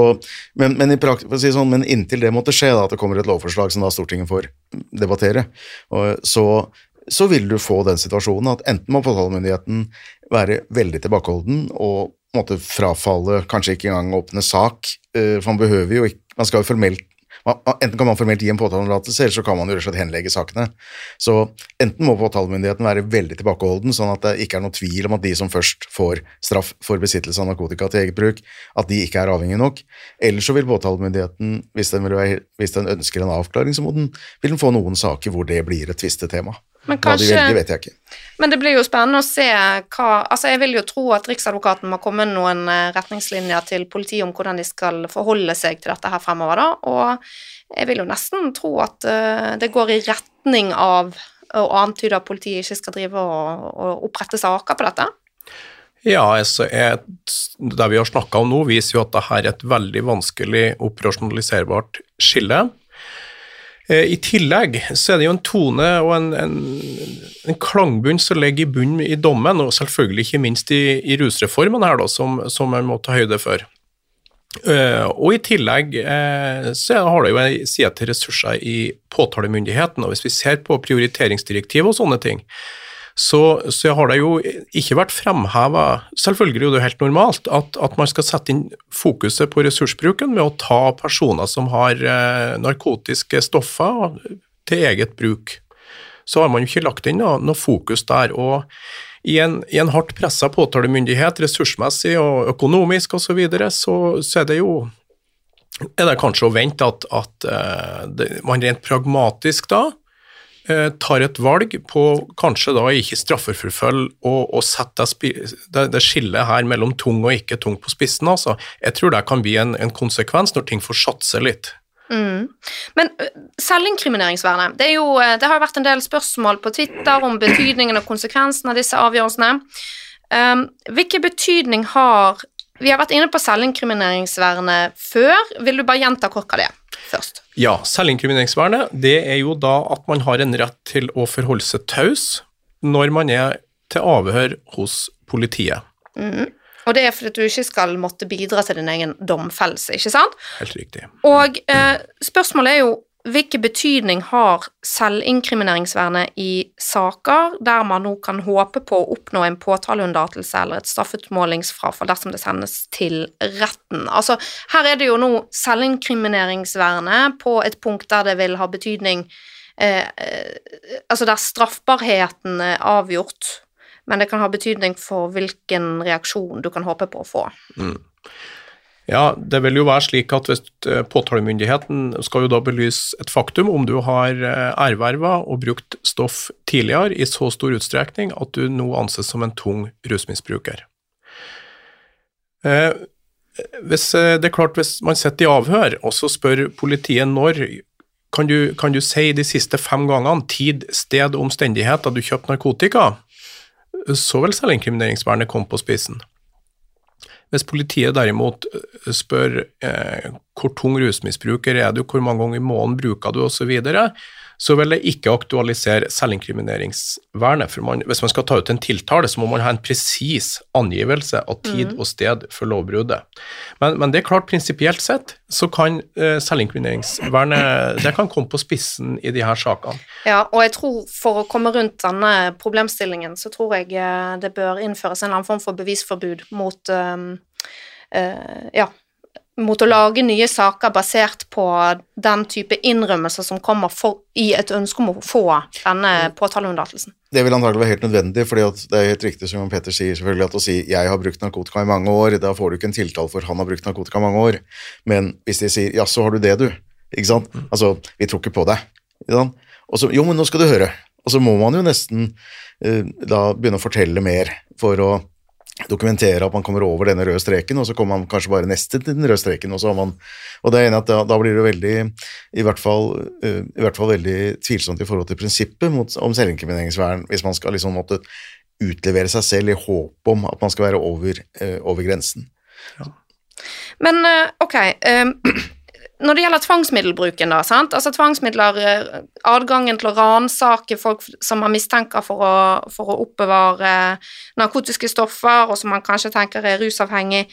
men, men, si sånn, men, inntil det måtte skje, da, at det kommer et lovforslag som da Stortinget får debattere, så, så, vil du få den situasjonen at enten må påtalemyndigheten være veldig tilbakeholden og måtte frafalle, kanskje ikke engang åpne sak, eh, for man behøver jo ikke Man skal jo formelt Enten kan man formelt gi en påtaleanlatelse, eller så kan man jo rett og slett henlegge sakene. Så enten må påtalemyndigheten være veldig tilbakeholden, sånn at det ikke er noe tvil om at de som først får straff for besittelse av narkotika til eget bruk, at de ikke er avhengige nok. Eller så vil påtalemyndigheten, hvis den, være, hvis den ønsker en avklaring, så den, vil den få noen saker hvor det blir et tvistetema. Men kanskje, Hva de velger, vet jeg ikke. Men det blir jo spennende å se hva Altså, jeg vil jo tro at Riksadvokaten må komme med noen eh, retningslinjer til politiet om hvordan de skal forholde seg til dette her fremover, da. Og jeg vil jo nesten tro at uh, det går i retning av å antyde at politiet ikke skal drive og, og opprette saker på dette. Ja, altså et, det vi har snakka om nå, viser jo at dette er et veldig vanskelig operasjonaliserbart skille. Eh, I tillegg så er det jo en tone og en, en, en klangbunn som ligger i bunnen i dommen, og selvfølgelig ikke minst i, i rusreformen her, da, som, som man må ta høyde for. Uh, og i tillegg uh, så har det jo en side til ressurser i påtalemyndigheten, og hvis vi ser på prioriteringsdirektivet og sånne ting, så, så, har det jo ikke vært fremheva Selvfølgelig er det helt normalt at, at, man skal sette inn fokuset på ressursbruken med å ta personer som har eh, narkotiske stoffer til eget bruk. Så har man jo ikke lagt inn noe, noe fokus der. og i en, i en hardt pressa påtalemyndighet, ressursmessig og økonomisk osv., så, videre, så så er det jo er det kanskje å vente at, at uh, det, man rent pragmatisk da Eh, tar et valg på kanskje da ikke straffeforfølge og, og sette det, det, skillet her mellom tung og ikke tung på spissen. altså. Jeg tror det kan bli en, en konsekvens når ting får satse litt. Mm. Men selvinkrimineringsvernet det, jo, det har vært en del spørsmål på Twitter om betydningen og konsekvensen av disse avgjørelsene. Um, hvilken betydning har Vi har vært inne på selvinkrimineringsvernet før. Vil du bare gjenta kort hva det er? først? Ja, selvinkrimineringsvernet det er jo da at man har en rett til å forholde seg taus når man er til avhør hos politiet. Mm. Og det er fordi du ikke skal måtte bidra til din egen domfellelse, ikke sant? Helt riktig. Og eh, spørsmålet er jo Hvilken betydning har selvinkrimineringsvernet i saker der man nå kan håpe på å oppnå en påtaleunnlatelse eller et straffutmålingsfrafall dersom det sendes til retten? Altså, her er det jo nå selvinkrimineringsvernet på et punkt der det vil ha betydning eh, eh, Altså der straffbarheten er avgjort, men det kan ha betydning for hvilken reaksjon du kan håpe på å få. Mm. Ja, Det vil jo være slik at hvis eh, påtalemyndigheten skal jo da belyse et faktum om du har eh, erverva og brukt stoff tidligere i så stor utstrekning at du nå anses som en tung rusmisbruker. Eh, hvis, det er klart, hvis man sitter i avhør og så spør politiet når, kan du, kan du si de siste fem gangene tid, sted og omstendigheter du kjøpte narkotika, så vil selvinkrimineringsvernet komme på spissen. Hvis politiet derimot eh, spør eh, hvor tung rusmisbruker er du, hvor mange ganger i måneden bruker du osv., så vil det ikke aktualisere selvinkrimineringsvernet. For man, hvis man skal ta ut en tiltale, så må man ha en presis angivelse av tid mm. og sted for lovbruddet. Men, men, det er klart, prinsipielt sett så kan uh, selvinkrimineringsvernet det kan komme på spissen i de her sakene. Ja, og jeg tror for å komme rundt denne problemstillingen, så tror jeg eh, det bør innføres en eller annen form for bevisforbud mot um, uh, ja, mot å lage nye saker basert på den type innrømmelser som kommer for, i et ønske om å få denne påtaleunnlatelsen? Det vil antagelig være helt nødvendig, for det er helt riktig som Petter sier, selvfølgelig at å si 'jeg har brukt narkotika i mange år', da får du ikke en tiltale for 'han har brukt narkotika i mange år'. Men hvis de sier 'jaså, har du det, du', ikke sant? Mm. Altså, vi tror ikke på deg. Og så 'jo, men nå skal du høre'. Og så må man jo nesten uh, da begynne å fortelle mer for å dokumentere at man kommer over denne røde streken, og så kommer man kanskje bare neste til den røde streken. Og, så har man, og det er enig at da, da, blir det veldig, i hvert, fall, uh, i hvert fall veldig tvilsomt i forhold til prinsippet mot, om selvinkrimineringsvern, hvis man skal liksom måtte utlevere seg selv i håp om at man skal være over, uh, over grensen. Ja. Men uh, ok, um, når det gjelder tvangsmiddelbruken, da, sant? altså tvangsmidler, eh, adgangen til å ransake folk som man mistenker for å, for å oppbevare narkotiske stoffer, og som man kanskje tenker er rusavhengig,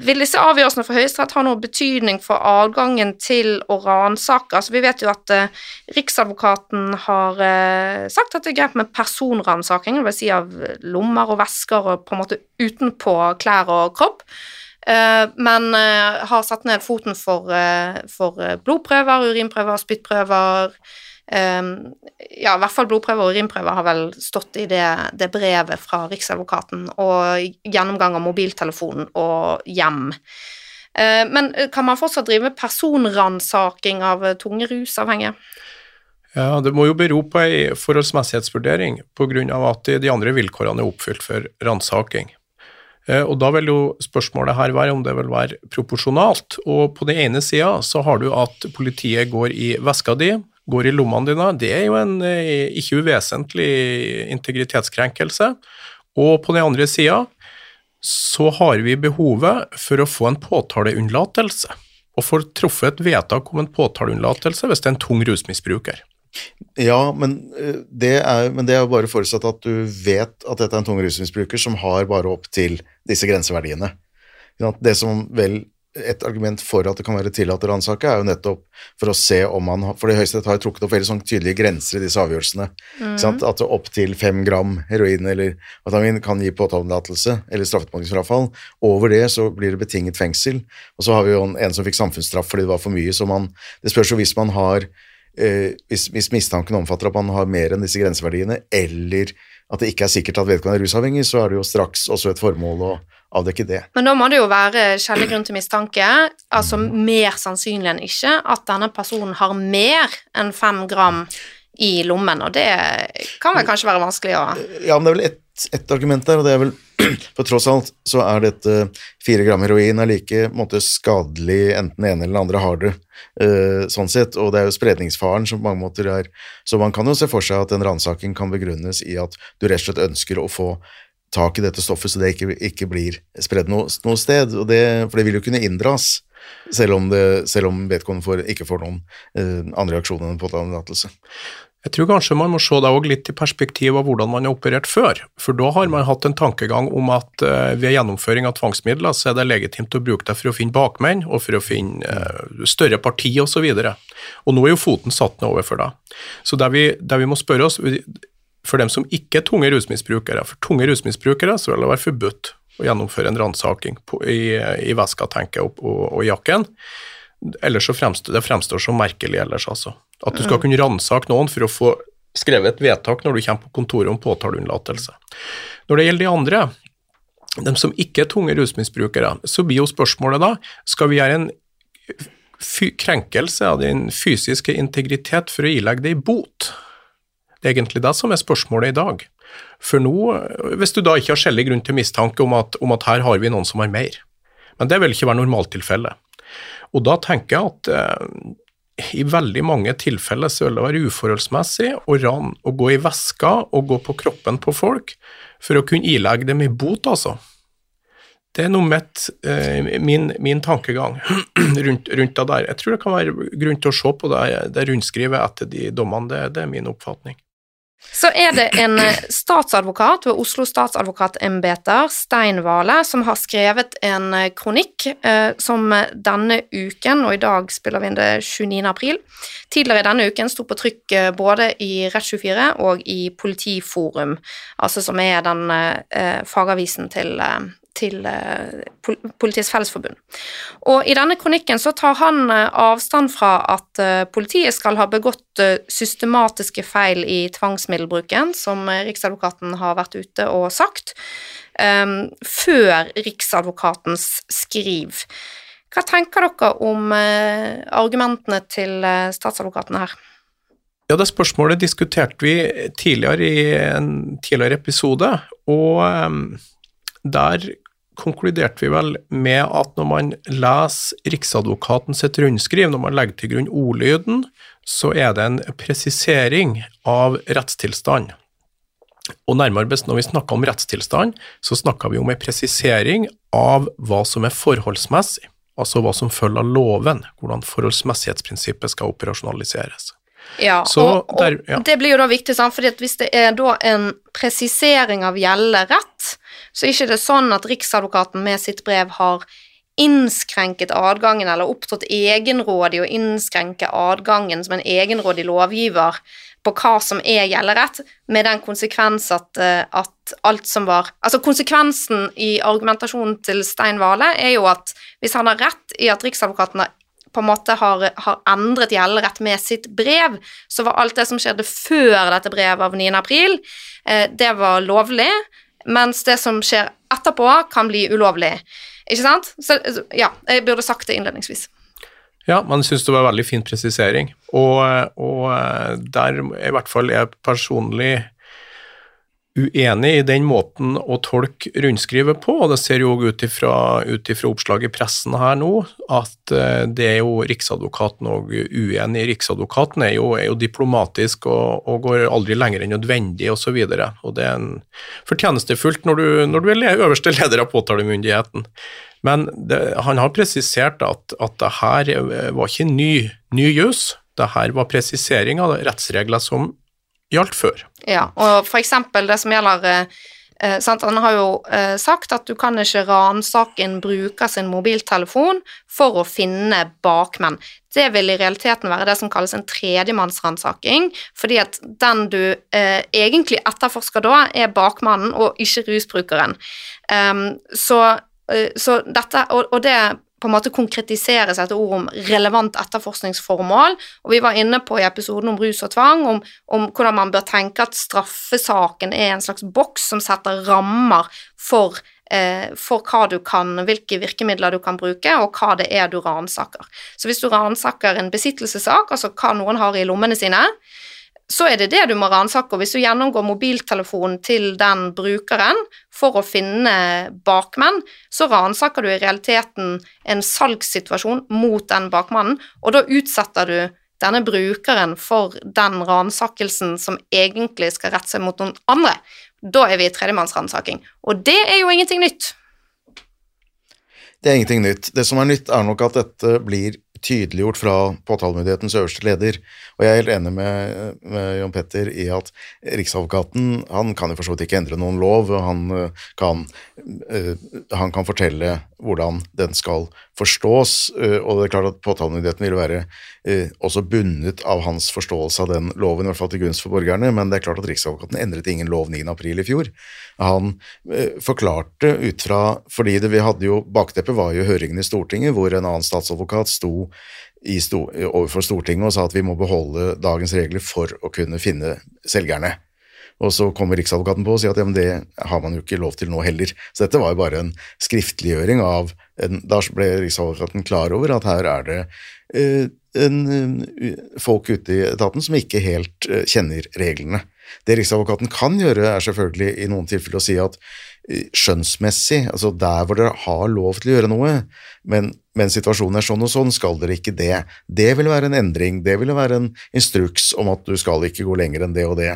vil disse avgjørelsene for Høyesterett ha noe betydning for adgangen til å ransake? Altså, vi vet jo at uh, Riksadvokaten har uh, sagt at det er greit med personransaking, dvs. Si av lommer og vesker og på en måte utenpå klær og kropp. Eh, men eh, har satt ned foten for, eh, for blodprøver, urinprøver, spyttprøver. Ja, i hvert fall blodprøver og urinprøver har vel stått i det, det brevet fra Riksadvokaten, og gjennomgang av mobiltelefonen og hjem. Men kan man fortsatt drive personransaking av tunge rusavhengige? Ja, Det må jo bero på ei forholdsmessighetsvurdering, pga. at de andre vilkårene er oppfylt for ransaking. Eh, og Da vil jo spørsmålet her være om det vil være proporsjonalt. Og På den ene sida så har du at politiet går i veska di, går i lommene dine. Det er jo en eh, ikke uvesentlig integritetskrenkelse. Og på den andre sida så har vi behovet for å få en påtaleunnlatelse. Og får truffet et vedtak om en påtaleunnlatelse hvis det er en tung rusmisbruker. Ja, men eh, det, er, men det er bare forutsatt at du vet at dette er en tung rusmisbruker som har bare opp til disse grenseverdiene. Det som vel et argument for at det kan være tillatt å ransake, er jo nettopp for å se om man For Høyesterett har jo trukket opp veldig sånn tydelige grenser i disse avgjørelsene. Mm. At opptil fem gram heroin eller amfetamin kan gi påtaletillatelse eller straffeutmålingsfrafall. Over det så blir det betinget fengsel. Og så har vi jo en, en som fikk samfunnsstraff fordi det var for mye, så man Det spørs jo hvis man har eh, hvis, hvis, mistanken omfatter at man har mer enn disse grenseverdiene, eller at det ikke er sikkert at vedkommende er rusavhengig, så er det jo straks også et formål å avdekke det. Men da må det jo være skjellig grunn til mistanke, altså mer sannsynlig enn ikke, at denne personen har mer enn fem gram i lommen, og det kan vel kanskje være vanskelig å Ja, men det er vel ett et argument der, og det er vel *clears throat* For tross alt så er dette fire gram heroin er like måte, skadelig enten den ene eller den andre har det, uh, sånn sett, og det er jo spredningsfaren som på mange måter er Så man kan jo se for seg at en ransaking kan begrunnes i at du rett og slett ønsker å få tak i dette stoffet så det ikke, ikke blir spredd noe, noe sted, det, for det vil jo kunne inndras. Selv om, det, om vedkommende ikke får noen uh, andre reaksjoner enn påtaletillatelse. Jeg tror kanskje man må se det også litt i perspektiv av hvordan man har operert før. For da har man hatt en tankegang om at uh, ved gjennomføring av tvangsmidler så er det legitimt å bruke det for å finne bakmenn og for å finne uh, større parti osv. Og, så og nå er jo foten satt ned overfor det. Så det vi, det vi må spørre oss, for dem som ikke er tunge rusmisbrukere, for tunge rusmisbrukere så vil det være forbudt å gjennomføre en ransaking i, i veska, tenker jeg, og, og, og jakken. Ellers så fremstår det fremstår som merkelig ellers, altså. At du skal kunne ransake noen for å få skrevet et vedtak når du kommer på kontoret om påtaleunnlatelse. Når det gjelder de andre, de som ikke er tunge rusmisbrukere, så blir jo spørsmålet da skal vi gjøre en krenkelse av din fysiske integritet for å ilegge deg bot. Det er egentlig det som er spørsmålet i dag. For nå, hvis du da ikke har skjellig grunn til mistanke om at, om at her har vi noen som har mer, men det vil ikke være normaltilfellet. Og da tenker jeg at eh, i veldig mange tilfeller så vil det være uforholdsmessig å, ran, å gå i veska og gå på kroppen på folk for å kunne ilegge dem i bot, altså. Det er noe mitt, eh, min, min, tankegang *clears throat* rundt, rundt, det der. Jeg tror det kan være grunn til å se på det, det rundskrivet etter de dommene, det, det er min oppfatning. Så er det en eh, statsadvokat ved Oslo statsadvokatembeter, Stein Vale, som har skrevet en eh, kronikk eh, som denne uken, og i dag spiller vi inn det 29. april, tidligere denne uken sto på trykk eh, både i Rett24 og i Politiforum, altså som er den eh, fagavisen til, til Politiets Fellesforbund. Og I denne kronikken så tar han avstand fra at politiet skal ha begått systematiske feil i tvangsmiddelbruken, som Riksadvokaten har vært ute og sagt, før Riksadvokatens skriv. Hva tenker dere om argumentene til statsadvokatene her? Ja, Det spørsmålet diskuterte vi tidligere i en tidligere episode, og um, der konkluderte vi vel med at når man leser Riksadvokaten sitt rundskriv, når man legger til grunn ordlyden, så er det en presisering av rettstilstand. Og nærmere best når vi snakker om rettstilstand, så snakker vi om en presisering av hva som er forholdsmessig, altså hva som følger av loven, hvordan forholdsmessighetsprinsippet skal operasjonaliseres. Ja, så, og, der, ja. det blir jo da viktig, sant? fordi hvis det er da en presisering av gjeldende rett, så er ikke det sånn at Riksadvokaten med sitt brev har innskrenket adgangen eller opptrådt egenrådig å innskrenke adgangen som en egenrådig lovgiver på hva som er gjelderett, med den konsekvens at, eh, at, alt som var Altså konsekvensen i argumentasjonen til Stein Vale er jo at hvis han har rett i at Riksadvokaten på en måte har, har endret gjelderett med sitt brev, så var alt det som skjedde før dette brevet av 9. april, eh, det var lovlig, mens det som skjer etterpå, kan bli ulovlig. Ikke sant? Så ja, jeg burde sagt det innledningsvis. Ja, man syns det var en veldig fin presisering, og, og eh, der i hvert fall jeg personlig uenig i den måten å tolke rundskrivet på, og det ser jo ut ifra, oppslag i pressen her nå at eh, det er jo Riksadvokaten og uenig. Riksadvokaten er jo, er jo diplomatisk og, og, går aldri lenger enn nødvendig osv. Det er en fortjenestefullt når du, når du er øverste leder av påtalemyndigheten. Men det, han har presisert at, at det her var ikke ny, ny jus. det her var presisering av rettsregler som gjaldt før. Ja, og for eksempel det som gjelder eh, eh Han har jo eh, sagt at du kan ikke ransake en bruker sin mobiltelefon for å finne bakmenn. Det vil i realiteten være det som kalles en tredjemannsransaking, fordi at den du eh, egentlig etterforsker da, er bakmannen og ikke rusbrukeren. Um, så, eh, så, dette, og, og det på en måte konkretiseres et ord om relevant etterforskningsformål. Og vi var inne på i episoden om rus og tvang, om, om hvordan man bør tenke at straffesaken er en slags boks som setter rammer for eh, for hva du kan, hvilke virkemidler du kan bruke, og hva det er du ransaker. Så hvis du ransaker en besittelsessak, altså hva noen har i lommene sine, så er det det du må ransake. Hvis du gjennomgår mobiltelefonen til den brukeren for å finne bakmenn, så ransaker du i realiteten en salgssituasjon mot den bakmannen, og da utsetter du denne brukeren for den ransakelsen som egentlig skal rette seg mot noen andre. Da er vi i tredjemannsransaking. Og det er jo ingenting nytt. Det er ingenting nytt. Det som er nytt, er nok at dette blir tydeliggjort fra påtalemyndighetens øverste leder. Og jeg er helt enig med, med John Petter i at Riksadvokaten han kan jo for så vidt ikke endre noen lov. han eh, kan, uh, han kan fortelle hvordan den skal forstås, uh, og det er klart at påtalemyndigheten vil være også bundet av hans forståelse av den loven, i hvert fall til gunst for borgerne, men det er klart at Riksadvokaten endret ingen lov 9. april i fjor. Han forklarte ut fra fordi det, vi hadde jo, Bakteppet var jo høringen i Stortinget, hvor en annen statsadvokat sto sto, overfor Stortinget og sa at vi må beholde dagens regler for å kunne finne selgerne. Og så kommer Riksadvokaten på og sier at ja, det har man jo ikke lov til nå heller. Så dette var jo bare en skriftliggjøring av en, Da ble Riksadvokaten klar over at her er det uh, en, uh, folk ute i etaten som ikke helt uh, kjenner reglene. Det Riksadvokaten kan gjøre, er selvfølgelig i noen tilfeller å si at skjønnsmessig, altså der hvor dere har lov til å gjøre noe, men, men, situasjonen er sånn og sånn, skal dere ikke det. Det ville være en endring, det ville være en instruks om at du skal ikke gå lenger enn det og det.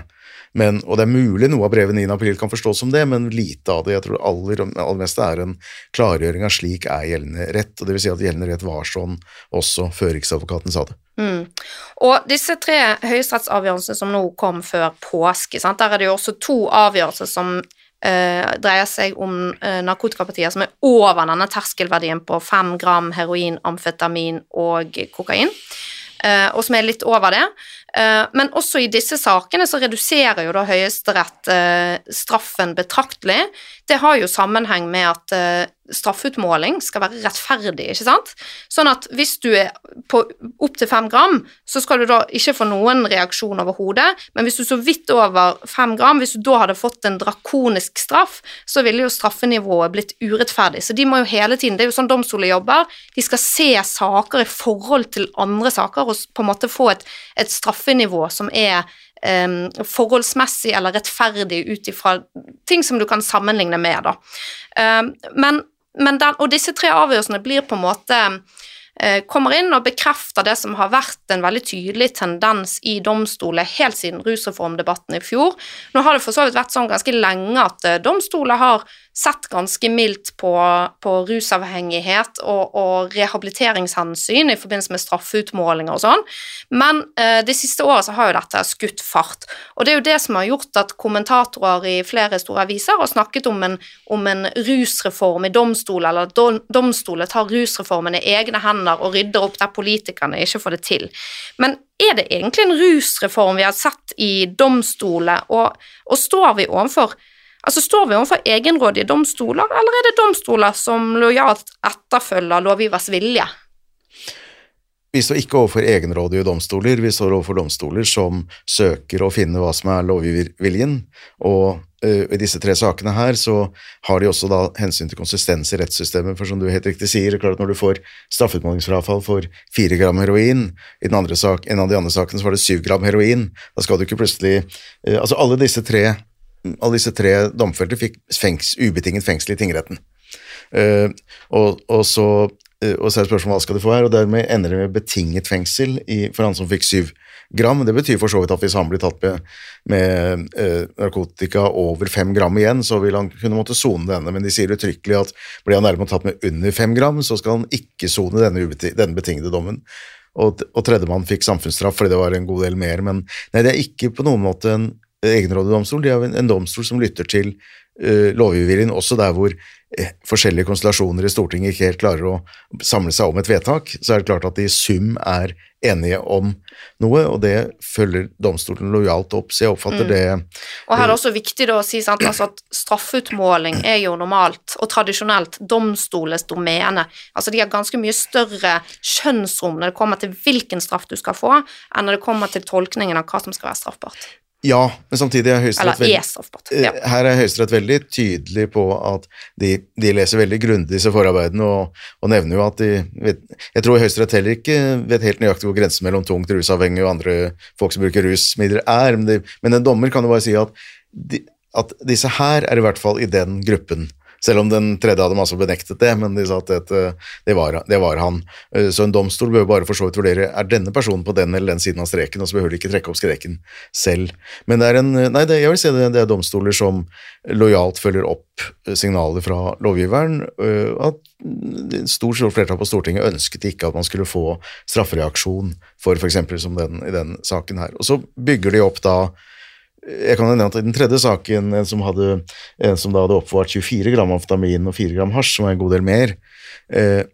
Men, og det er mulig noe av brevet 9. april kan forstås som det, men lite av det. Jeg tror det aller, aller meste er en klargjøring av slik er gjeldende rett, og det vil si at gjeldende rett var sånn også før Riksadvokaten sa det. Mm. Og disse tre høyesterettsavgjørelsene som nå kom før påske, sant? der er det jo også to avgjørelser som dreier seg om uh, narkotikapartier som er over denne terskelverdien på fem gram heroin, amfetamin og kokain. Uh, og som er litt over det. Eh, men også i disse sakene så reduserer jo da Høyesterett eh, straffen betraktelig. Det har jo sammenheng med at uh, straffeutmåling skal være rettferdig, ikke sant? Sånn at hvis du er på opptil fem gram, så skal du da ikke få noen reaksjon overhodet, men hvis du så vidt over fem gram, hvis du da hadde fått en drakonisk straff, så ville jo straffenivået blitt urettferdig. Så de må jo hele tiden, det er jo sånn domstoler jobber, de skal se saker i forhold til andre saker og på en måte få et, et straffenivå som er Um, forholdsmessig eller rettferdig ut ifra ting som du kan sammenligne med. Da. Um, men men den, og disse tre avgjørelsene blir på en måte eh, kommer inn og bekrefter det som har vært en veldig tydelig tendens i domstoler helt siden rusreformdebatten i fjor. Nå har det for så vidt vært sånn ganske lenge at eh, domstoler har sett ganske mildt på, på rusavhengighet og, og, rehabiliteringshensyn i forbindelse med straffeutmålinger og sånn, men eh, de siste året så har jo dette skutt fart. Og det er jo det som har gjort at kommentatorer i flere store aviser har snakket om en, om en rusreform i domstol, eller at domstolet tar rusreformen i egne hender og rydder opp der politikerne ikke får det til. Men er det egentlig en rusreform vi har sett i domstolet, og, og står vi overfor Altså Står vi overfor egenrådige domstoler, eller er det domstoler som lojalt etterfølger lovgivers vilje? Vi står ikke overfor egenrådige domstoler, vi står overfor domstoler som søker å finne hva som er lovgiverviljen, og uh, i disse tre sakene her så har de også da hensyn til konsistens i rettssystemet, for som du helt riktig sier, klart at når du får straffeutmålingsfrafall for fire gram heroin, i sak, en av de andre sakene så var det syv gram heroin, da skal du ikke plutselig uh, Altså alle disse tre alle disse tre domfelte fikk fengs, ubetinget fengsel i tingretten. Uh, og, og, så, uh, og, så, er spørsmålet hva skal de få her, og dermed ender det med betinget fengsel i, for han som fikk syv gram. Det betyr for så vidt at hvis han blir tatt med, med uh, narkotika over fem gram igjen, så vil han kunne måtte sone denne, men de sier uttrykkelig at blir han nærmere tatt med under fem gram, så skal han ikke sone denne, denne betingede dommen. Og, og tredjemann fikk samfunnsstraff fordi det var en god del mer, men nei, det er ikke på noen måte en egenrådig domstol, de har en domstol som lytter til uh, lovgivningen, også der hvor uh, forskjellige konstellasjoner i Stortinget ikke helt klarer å samle seg om et vedtak. Så er det klart at de i sum er enige om noe, og det følger domstolen lojalt opp. Så jeg oppfatter mm. det Og her er det også viktig å si sant, altså at straffeutmåling er jo normalt og tradisjonelt domstolens domene. Altså de har ganske mye større skjønnsrom når det kommer til hvilken straff du skal få, enn når det kommer til tolkningen av hva som skal være straffbart. Ja, men samtidig er Høyesterett veldig, eh, ja. her er Høyesterett veldig tydelig på at de, de leser veldig grundig disse forarbeidene, og, og, nevner jo at de vet, Jeg tror Høyesterett heller ikke vet helt nøyaktig hvor grensen mellom tungt rusavhengige og andre folk som bruker rusmidler er, men, de, men en dommer kan jo bare si at, de, at disse her er i hvert fall i den gruppen. Selv om den tredje hadde masse benektet det, men de sa at det, det, var, det, var, han. Eh, så en domstol bør bare for så vidt vurdere er denne personen på den eller den siden av streken, og så behøver de ikke trekke opp streken selv. Men det er en, nei, det, jeg vil si det, det er domstoler som lojalt følger opp signaler fra lovgiveren. Eh, at stort, stort flertall på Stortinget ønsket ikke at man skulle få straffereaksjon for f.eks. som den, i den saken her. Og så bygger de opp da jeg kan nevne at I den tredje saken, en som, hadde, en som da hadde oppbevart 24 gram amfetamin og 4 gram hasj, som er en god del mer, eh,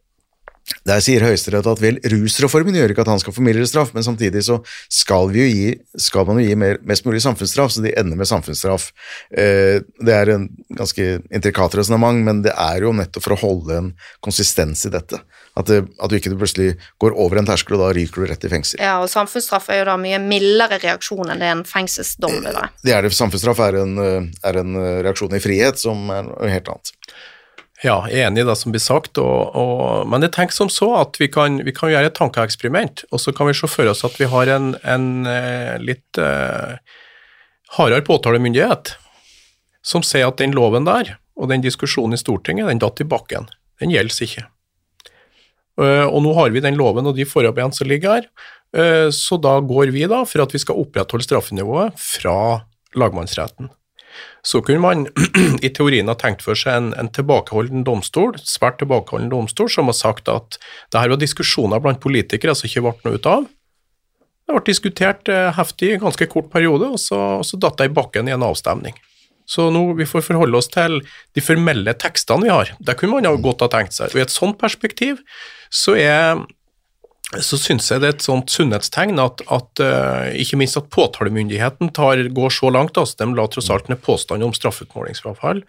der sier Høyesterett at vel, rusreformen gjør ikke at han skal få mildere straff, men samtidig så skal, vi jo gi, skal man jo gi mer, mest mulig samfunnsstraff, så de ender med samfunnsstraff. Eh, det er en ganske intrikat resonnement, men det er jo nettopp for å holde en konsistens i dette. At, det, at, du ikke plutselig går over en terskel, og da ryker du rett i fengsel. Ja, og samfunnsstraff er jo da mye mildere reaksjon enn det en fengselsdom vil være. Det er det. Samfunnsstraff er en, er en reaksjon i frihet, som er noe helt annet. Ja, jeg er enig i det som blir sagt, og, og, men jeg tenker som så at vi kan, vi kan, gjøre et tankeeksperiment, og så kan vi se for oss at vi har en, en eh, litt eh, hardere påtalemyndighet som sier at den loven der, og den diskusjonen i Stortinget, den datt i bakken. Den gjelder ikke. Uh, og nå har vi den loven og de forarbeidene som ligger her, uh, så da går vi da for at vi skal opprettholde straffenivået fra lagmannsretten. Så kunne man *clears throat* i teorien ha tenkt for seg en, en tilbakeholden domstol, svært tilbakeholden domstol, som har sagt at det her var diskusjoner blant politikere som ikke ble noe ut av. Det ble diskutert eh, heftig i en ganske kort periode, og så, og så datt det i bakken i en avstemning. Så nå vi får forholde oss til de formelle tekstene vi har. Det kunne man jo godt ha tenkt seg. Og i et sånt perspektiv så er så syns jeg det er et sånt sunnhetstegn at, at uh, ikke minst at påtalemyndigheten tar, går så langt, altså de la tross alt ned påstand om straffeutmålingsfrafall,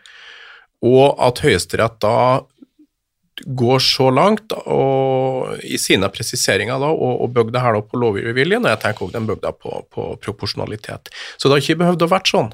og at Høyesterett da går så langt og, i sine presiseringer da, og, og bygger det her da på lovgiverviljen, og jeg tenker også de bygger det på, på, proporsjonalitet. Så det har ikke behøvd å vært sånn.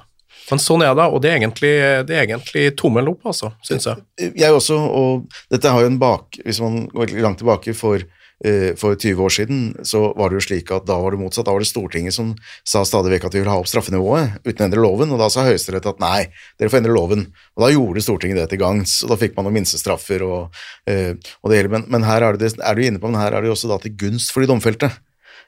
Men sånn er det, og det er egentlig, det er egentlig tommel opp, altså, syns jeg. Jeg også, og dette har jo en bak Hvis man går langt tilbake for Eh, for 20 år siden så var det jo slik at da var det motsatt. Da var det Stortinget som sa stadig vekk at vi ville ha opp straffenivået uten å endre loven, og da sa Høyesterett at nei, dere får endre loven. Og da gjorde Stortinget det til gangs, og da fikk man noen minstestraffer og, eh, og det hele. Men, men her er, det, er du inne på, men her er det jo også da til gunst for de domfelte.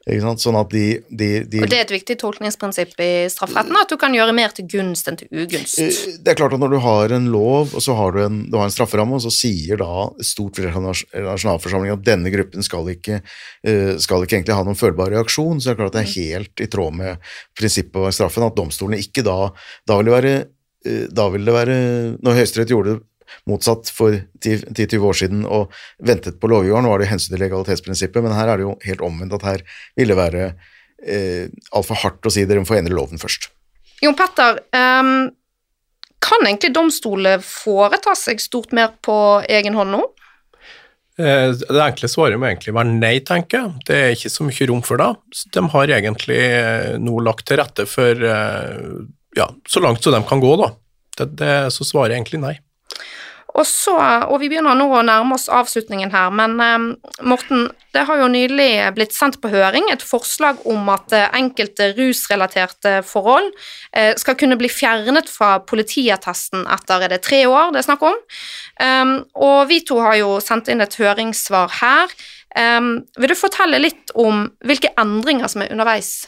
Sånn at de, de, de, Og det er et viktig tolkningsprinsipp i strafferetten, at du kan gjøre mer til gunst enn til ugunst. Eh, det er klart at når du har en lov, og så har du en, du har en strafferamme, og så sier da stort flertall av nasjonalforsamlingen at denne gruppen skal ikke, eh, skal ikke egentlig ha noen følbar reaksjon, så er det klart at det er mm. helt i tråd med prinsippet av straffen at domstolene ikke da Da vil det være eh, da vil det være Når Høyesterett gjorde det motsatt for 10-20 år siden og ventet på lovgiveren, var det hensyn til legalitetsprinsippet, men her er det jo helt omvendt at her ville det være eh, altfor hardt å si dere må få endre loven først. Jon Petter, um, kan egentlig domstolene foreta seg stort mer på egen hånd nå? Eh, det enkle svaret må egentlig være nei, tenker jeg. Det er ikke så mye rom for det. De har egentlig eh, nå lagt til rette for eh, ja, så langt som de kan gå, da. Det, det, så svarer er egentlig nei. Og så, og vi begynner nå å nærme oss avslutningen her, men eh, Morten, det har jo nylig blitt sendt på høring et forslag om at eh, enkelte rusrelaterte forhold eh, skal kunne bli fjernet fra politiattesten etter er det tre år det er snakk om. Um, og vi to har jo sendt inn et høringssvar her. Um, vil du fortelle litt om hvilke endringer som er underveis?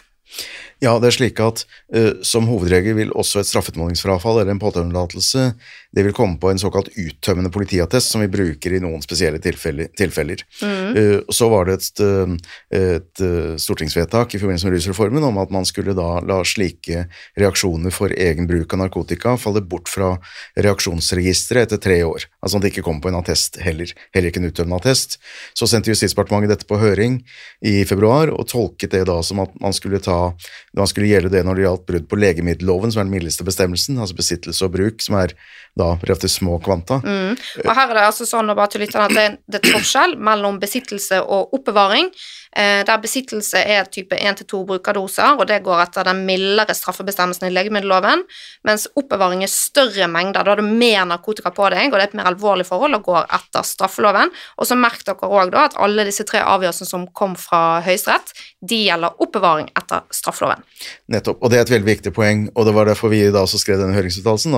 Ja, det er slik at uh, som hovedregel vil også et straffeutmålingsfrafall eller en påtaleunnlatelse det vil komme på en såkalt uttømmende politiattest som vi bruker i noen spesielle tilfeller. tilfeller. Mm. Uh, så var det et, uh, et stortingsvedtak i forbindelse med rusreformen om at man skulle da la slike reaksjoner for egen bruk av narkotika falle bort fra reaksjonsregisteret etter tre år. Altså at det ikke kom på en attest heller, heller ikke en uttømmende attest. Så sendte Justisdepartementet dette på høring i februar og tolket det da som at man skulle ta man skulle gjelde det når det gjaldt brudd på legemiddelloven, som er den mildeste bestemmelsen, altså besittelse og bruk, som er da relativt små kvanta. Mm. Og her er det altså sånn og bare til lytterne, at det, er et forskjell mellom besittelse og oppbevaring. Eh, der besittelse er type 1-2 brukerdoser, og det går etter den mildere straffebestemmelsen i legemiddelloven, mens oppbevaring er større mengder, da har du mer narkotika på deg, og det er et mer alvorlig forhold og går etter straffeloven. Og så merk dere òg at alle disse tre avgjørelsene som kom fra Høyesterett, de gjelder oppbevaring etter straffeloven. Nettopp, og det er et veldig viktig poeng, og det var derfor vi da også skrev denne høringsuttalelsen,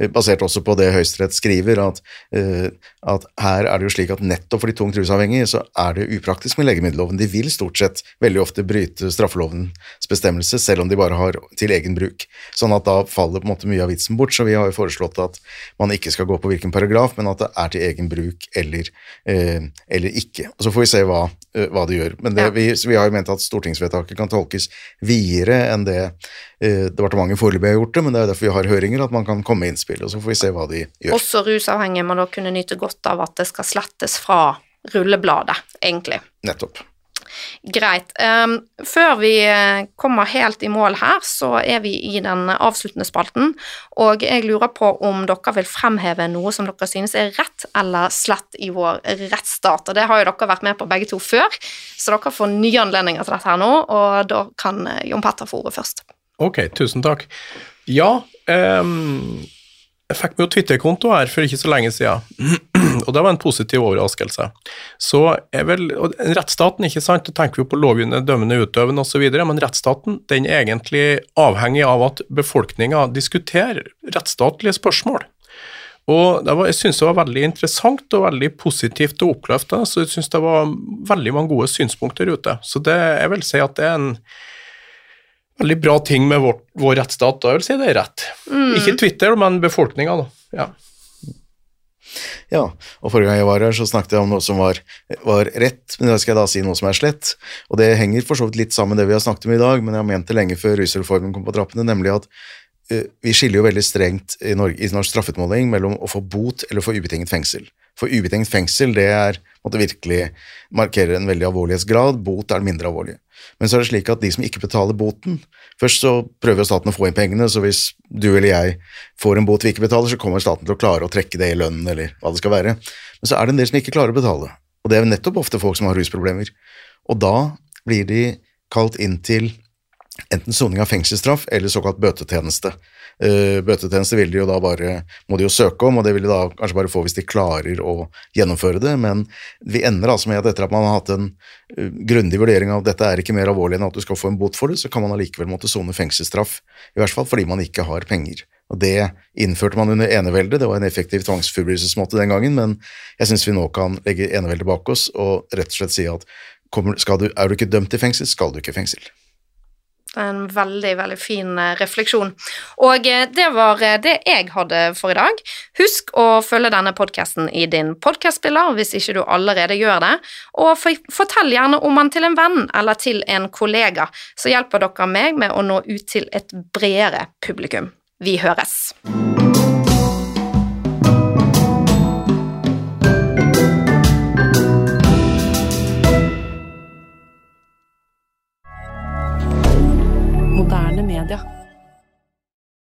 eh, basert også på det Høyesterett skriver, at, uh, at her er det jo slik at nettopp for de tungt rusavhengige så er det upraktisk med legemiddelloven de vil stort sett veldig ofte bryte straffelovens bestemmelse, selv om de bare har til egen bruk. Sånn at da faller på en måte mye av vitsen bort. Så vi har jo foreslått at man ikke skal gå på hvilken paragraf, men at det er til egen bruk eller, eh, eller ikke. Og Så får vi se hva, eh, hva det gjør. Men det, ja. vi, vi, har jo ment at stortingsvedtaket kan tolkes videre enn det eh, departementet foreløpig har gjort det, men det er derfor vi har høringer, at man kan komme med innspill, og så får vi se hva de gjør. Også rusavhengige må da kunne nyte godt av at det skal slettes fra rullebladet, egentlig. Nettopp. Greit. Um, før vi eh, kommer helt i mål her, så er vi i den avsluttende spalten, og jeg lurer på om dere vil fremheve noe som dere synes er rett eller slett i vår rettsstat. Og det har jo dere vært med på begge to før, så dere får nye anledninger til dette her nå, og da kan eh, Jon Petter få ordet først. Ok, tusen takk. Ja, um jeg fikk meg jo Twitter-konto her for ikke så lenge siden, og det var en positiv overraskelse. Så er vel Rettsstaten, ikke sant, da tenker vi på lovgivende, dømmende, utøvende osv., men rettsstaten den er egentlig avhengig av at befolkninga diskuterer rettsstatlige spørsmål. Og var, Jeg syns det var veldig interessant og veldig positivt og oppløftende, så jeg syns det var veldig mange gode synspunkter ute. Så det, jeg vil si at det er en veldig bra ting med vår, vår rettsstat. Da jeg vil si det er rett. Mm. Ikke Twitter, men befolkninga, da. Ja. Ja, og forrige gang jeg var her, så snakket jeg om noe som var, var rett, men da skal jeg da si noe som er slett. Og det henger for så vidt litt sammen med det vi har snakket om i dag, men jeg har ment det lenge før rusreformen kom på trappene, nemlig at uh, vi skiller jo veldig strengt i, Norge, i norsk straffeutmåling mellom å få bot eller å få ubetinget fengsel. For ubetinget fengsel, det er måtte virkelig markerer en veldig alvorlighetsgrad. Bot er mindre alvorlig. Men så er det slik at de som ikke betaler boten Først så prøver staten å få inn pengene, så hvis du eller jeg får en bot vi ikke betaler, så kommer staten til å klare å trekke det i lønnen, eller hva det skal være. Men så er det en del som ikke klarer å betale, og det er nettopp ofte folk som har rusproblemer. Og da blir de kalt inn til enten soning av fengselsstraff eller såkalt bøtetjeneste. Uh, bøtetjeneste vil de jo da bare, må de jo søke om, og det vil de da kanskje bare få hvis de klarer å gjennomføre det, men vi ender altså med at etter at man har hatt en uh, grundig vurdering av at dette er ikke mer alvorlig enn at du skal få en bot for det, så kan man allikevel måtte sone fengselsstraff, i hvert fall fordi man ikke har penger. Og Det innførte man under eneveldet, det var en effektiv tvangsforbrytelsesmåte den gangen, men jeg syns vi nå kan legge eneveldet bak oss og rett og slett si at kommer, du, er du ikke dømt til fengsel, skal du ikke i fengsel. En veldig, veldig fin eh, refleksjon. Og eh, det var eh, det jeg hadde for i dag. Husk å følge denne podkasten i din podkastspiller hvis ikke du allerede gjør det, og fortell gjerne om den til en venn eller til en kollega, så hjelper dere meg med å nå ut til et bredere publikum. Vi høres. media.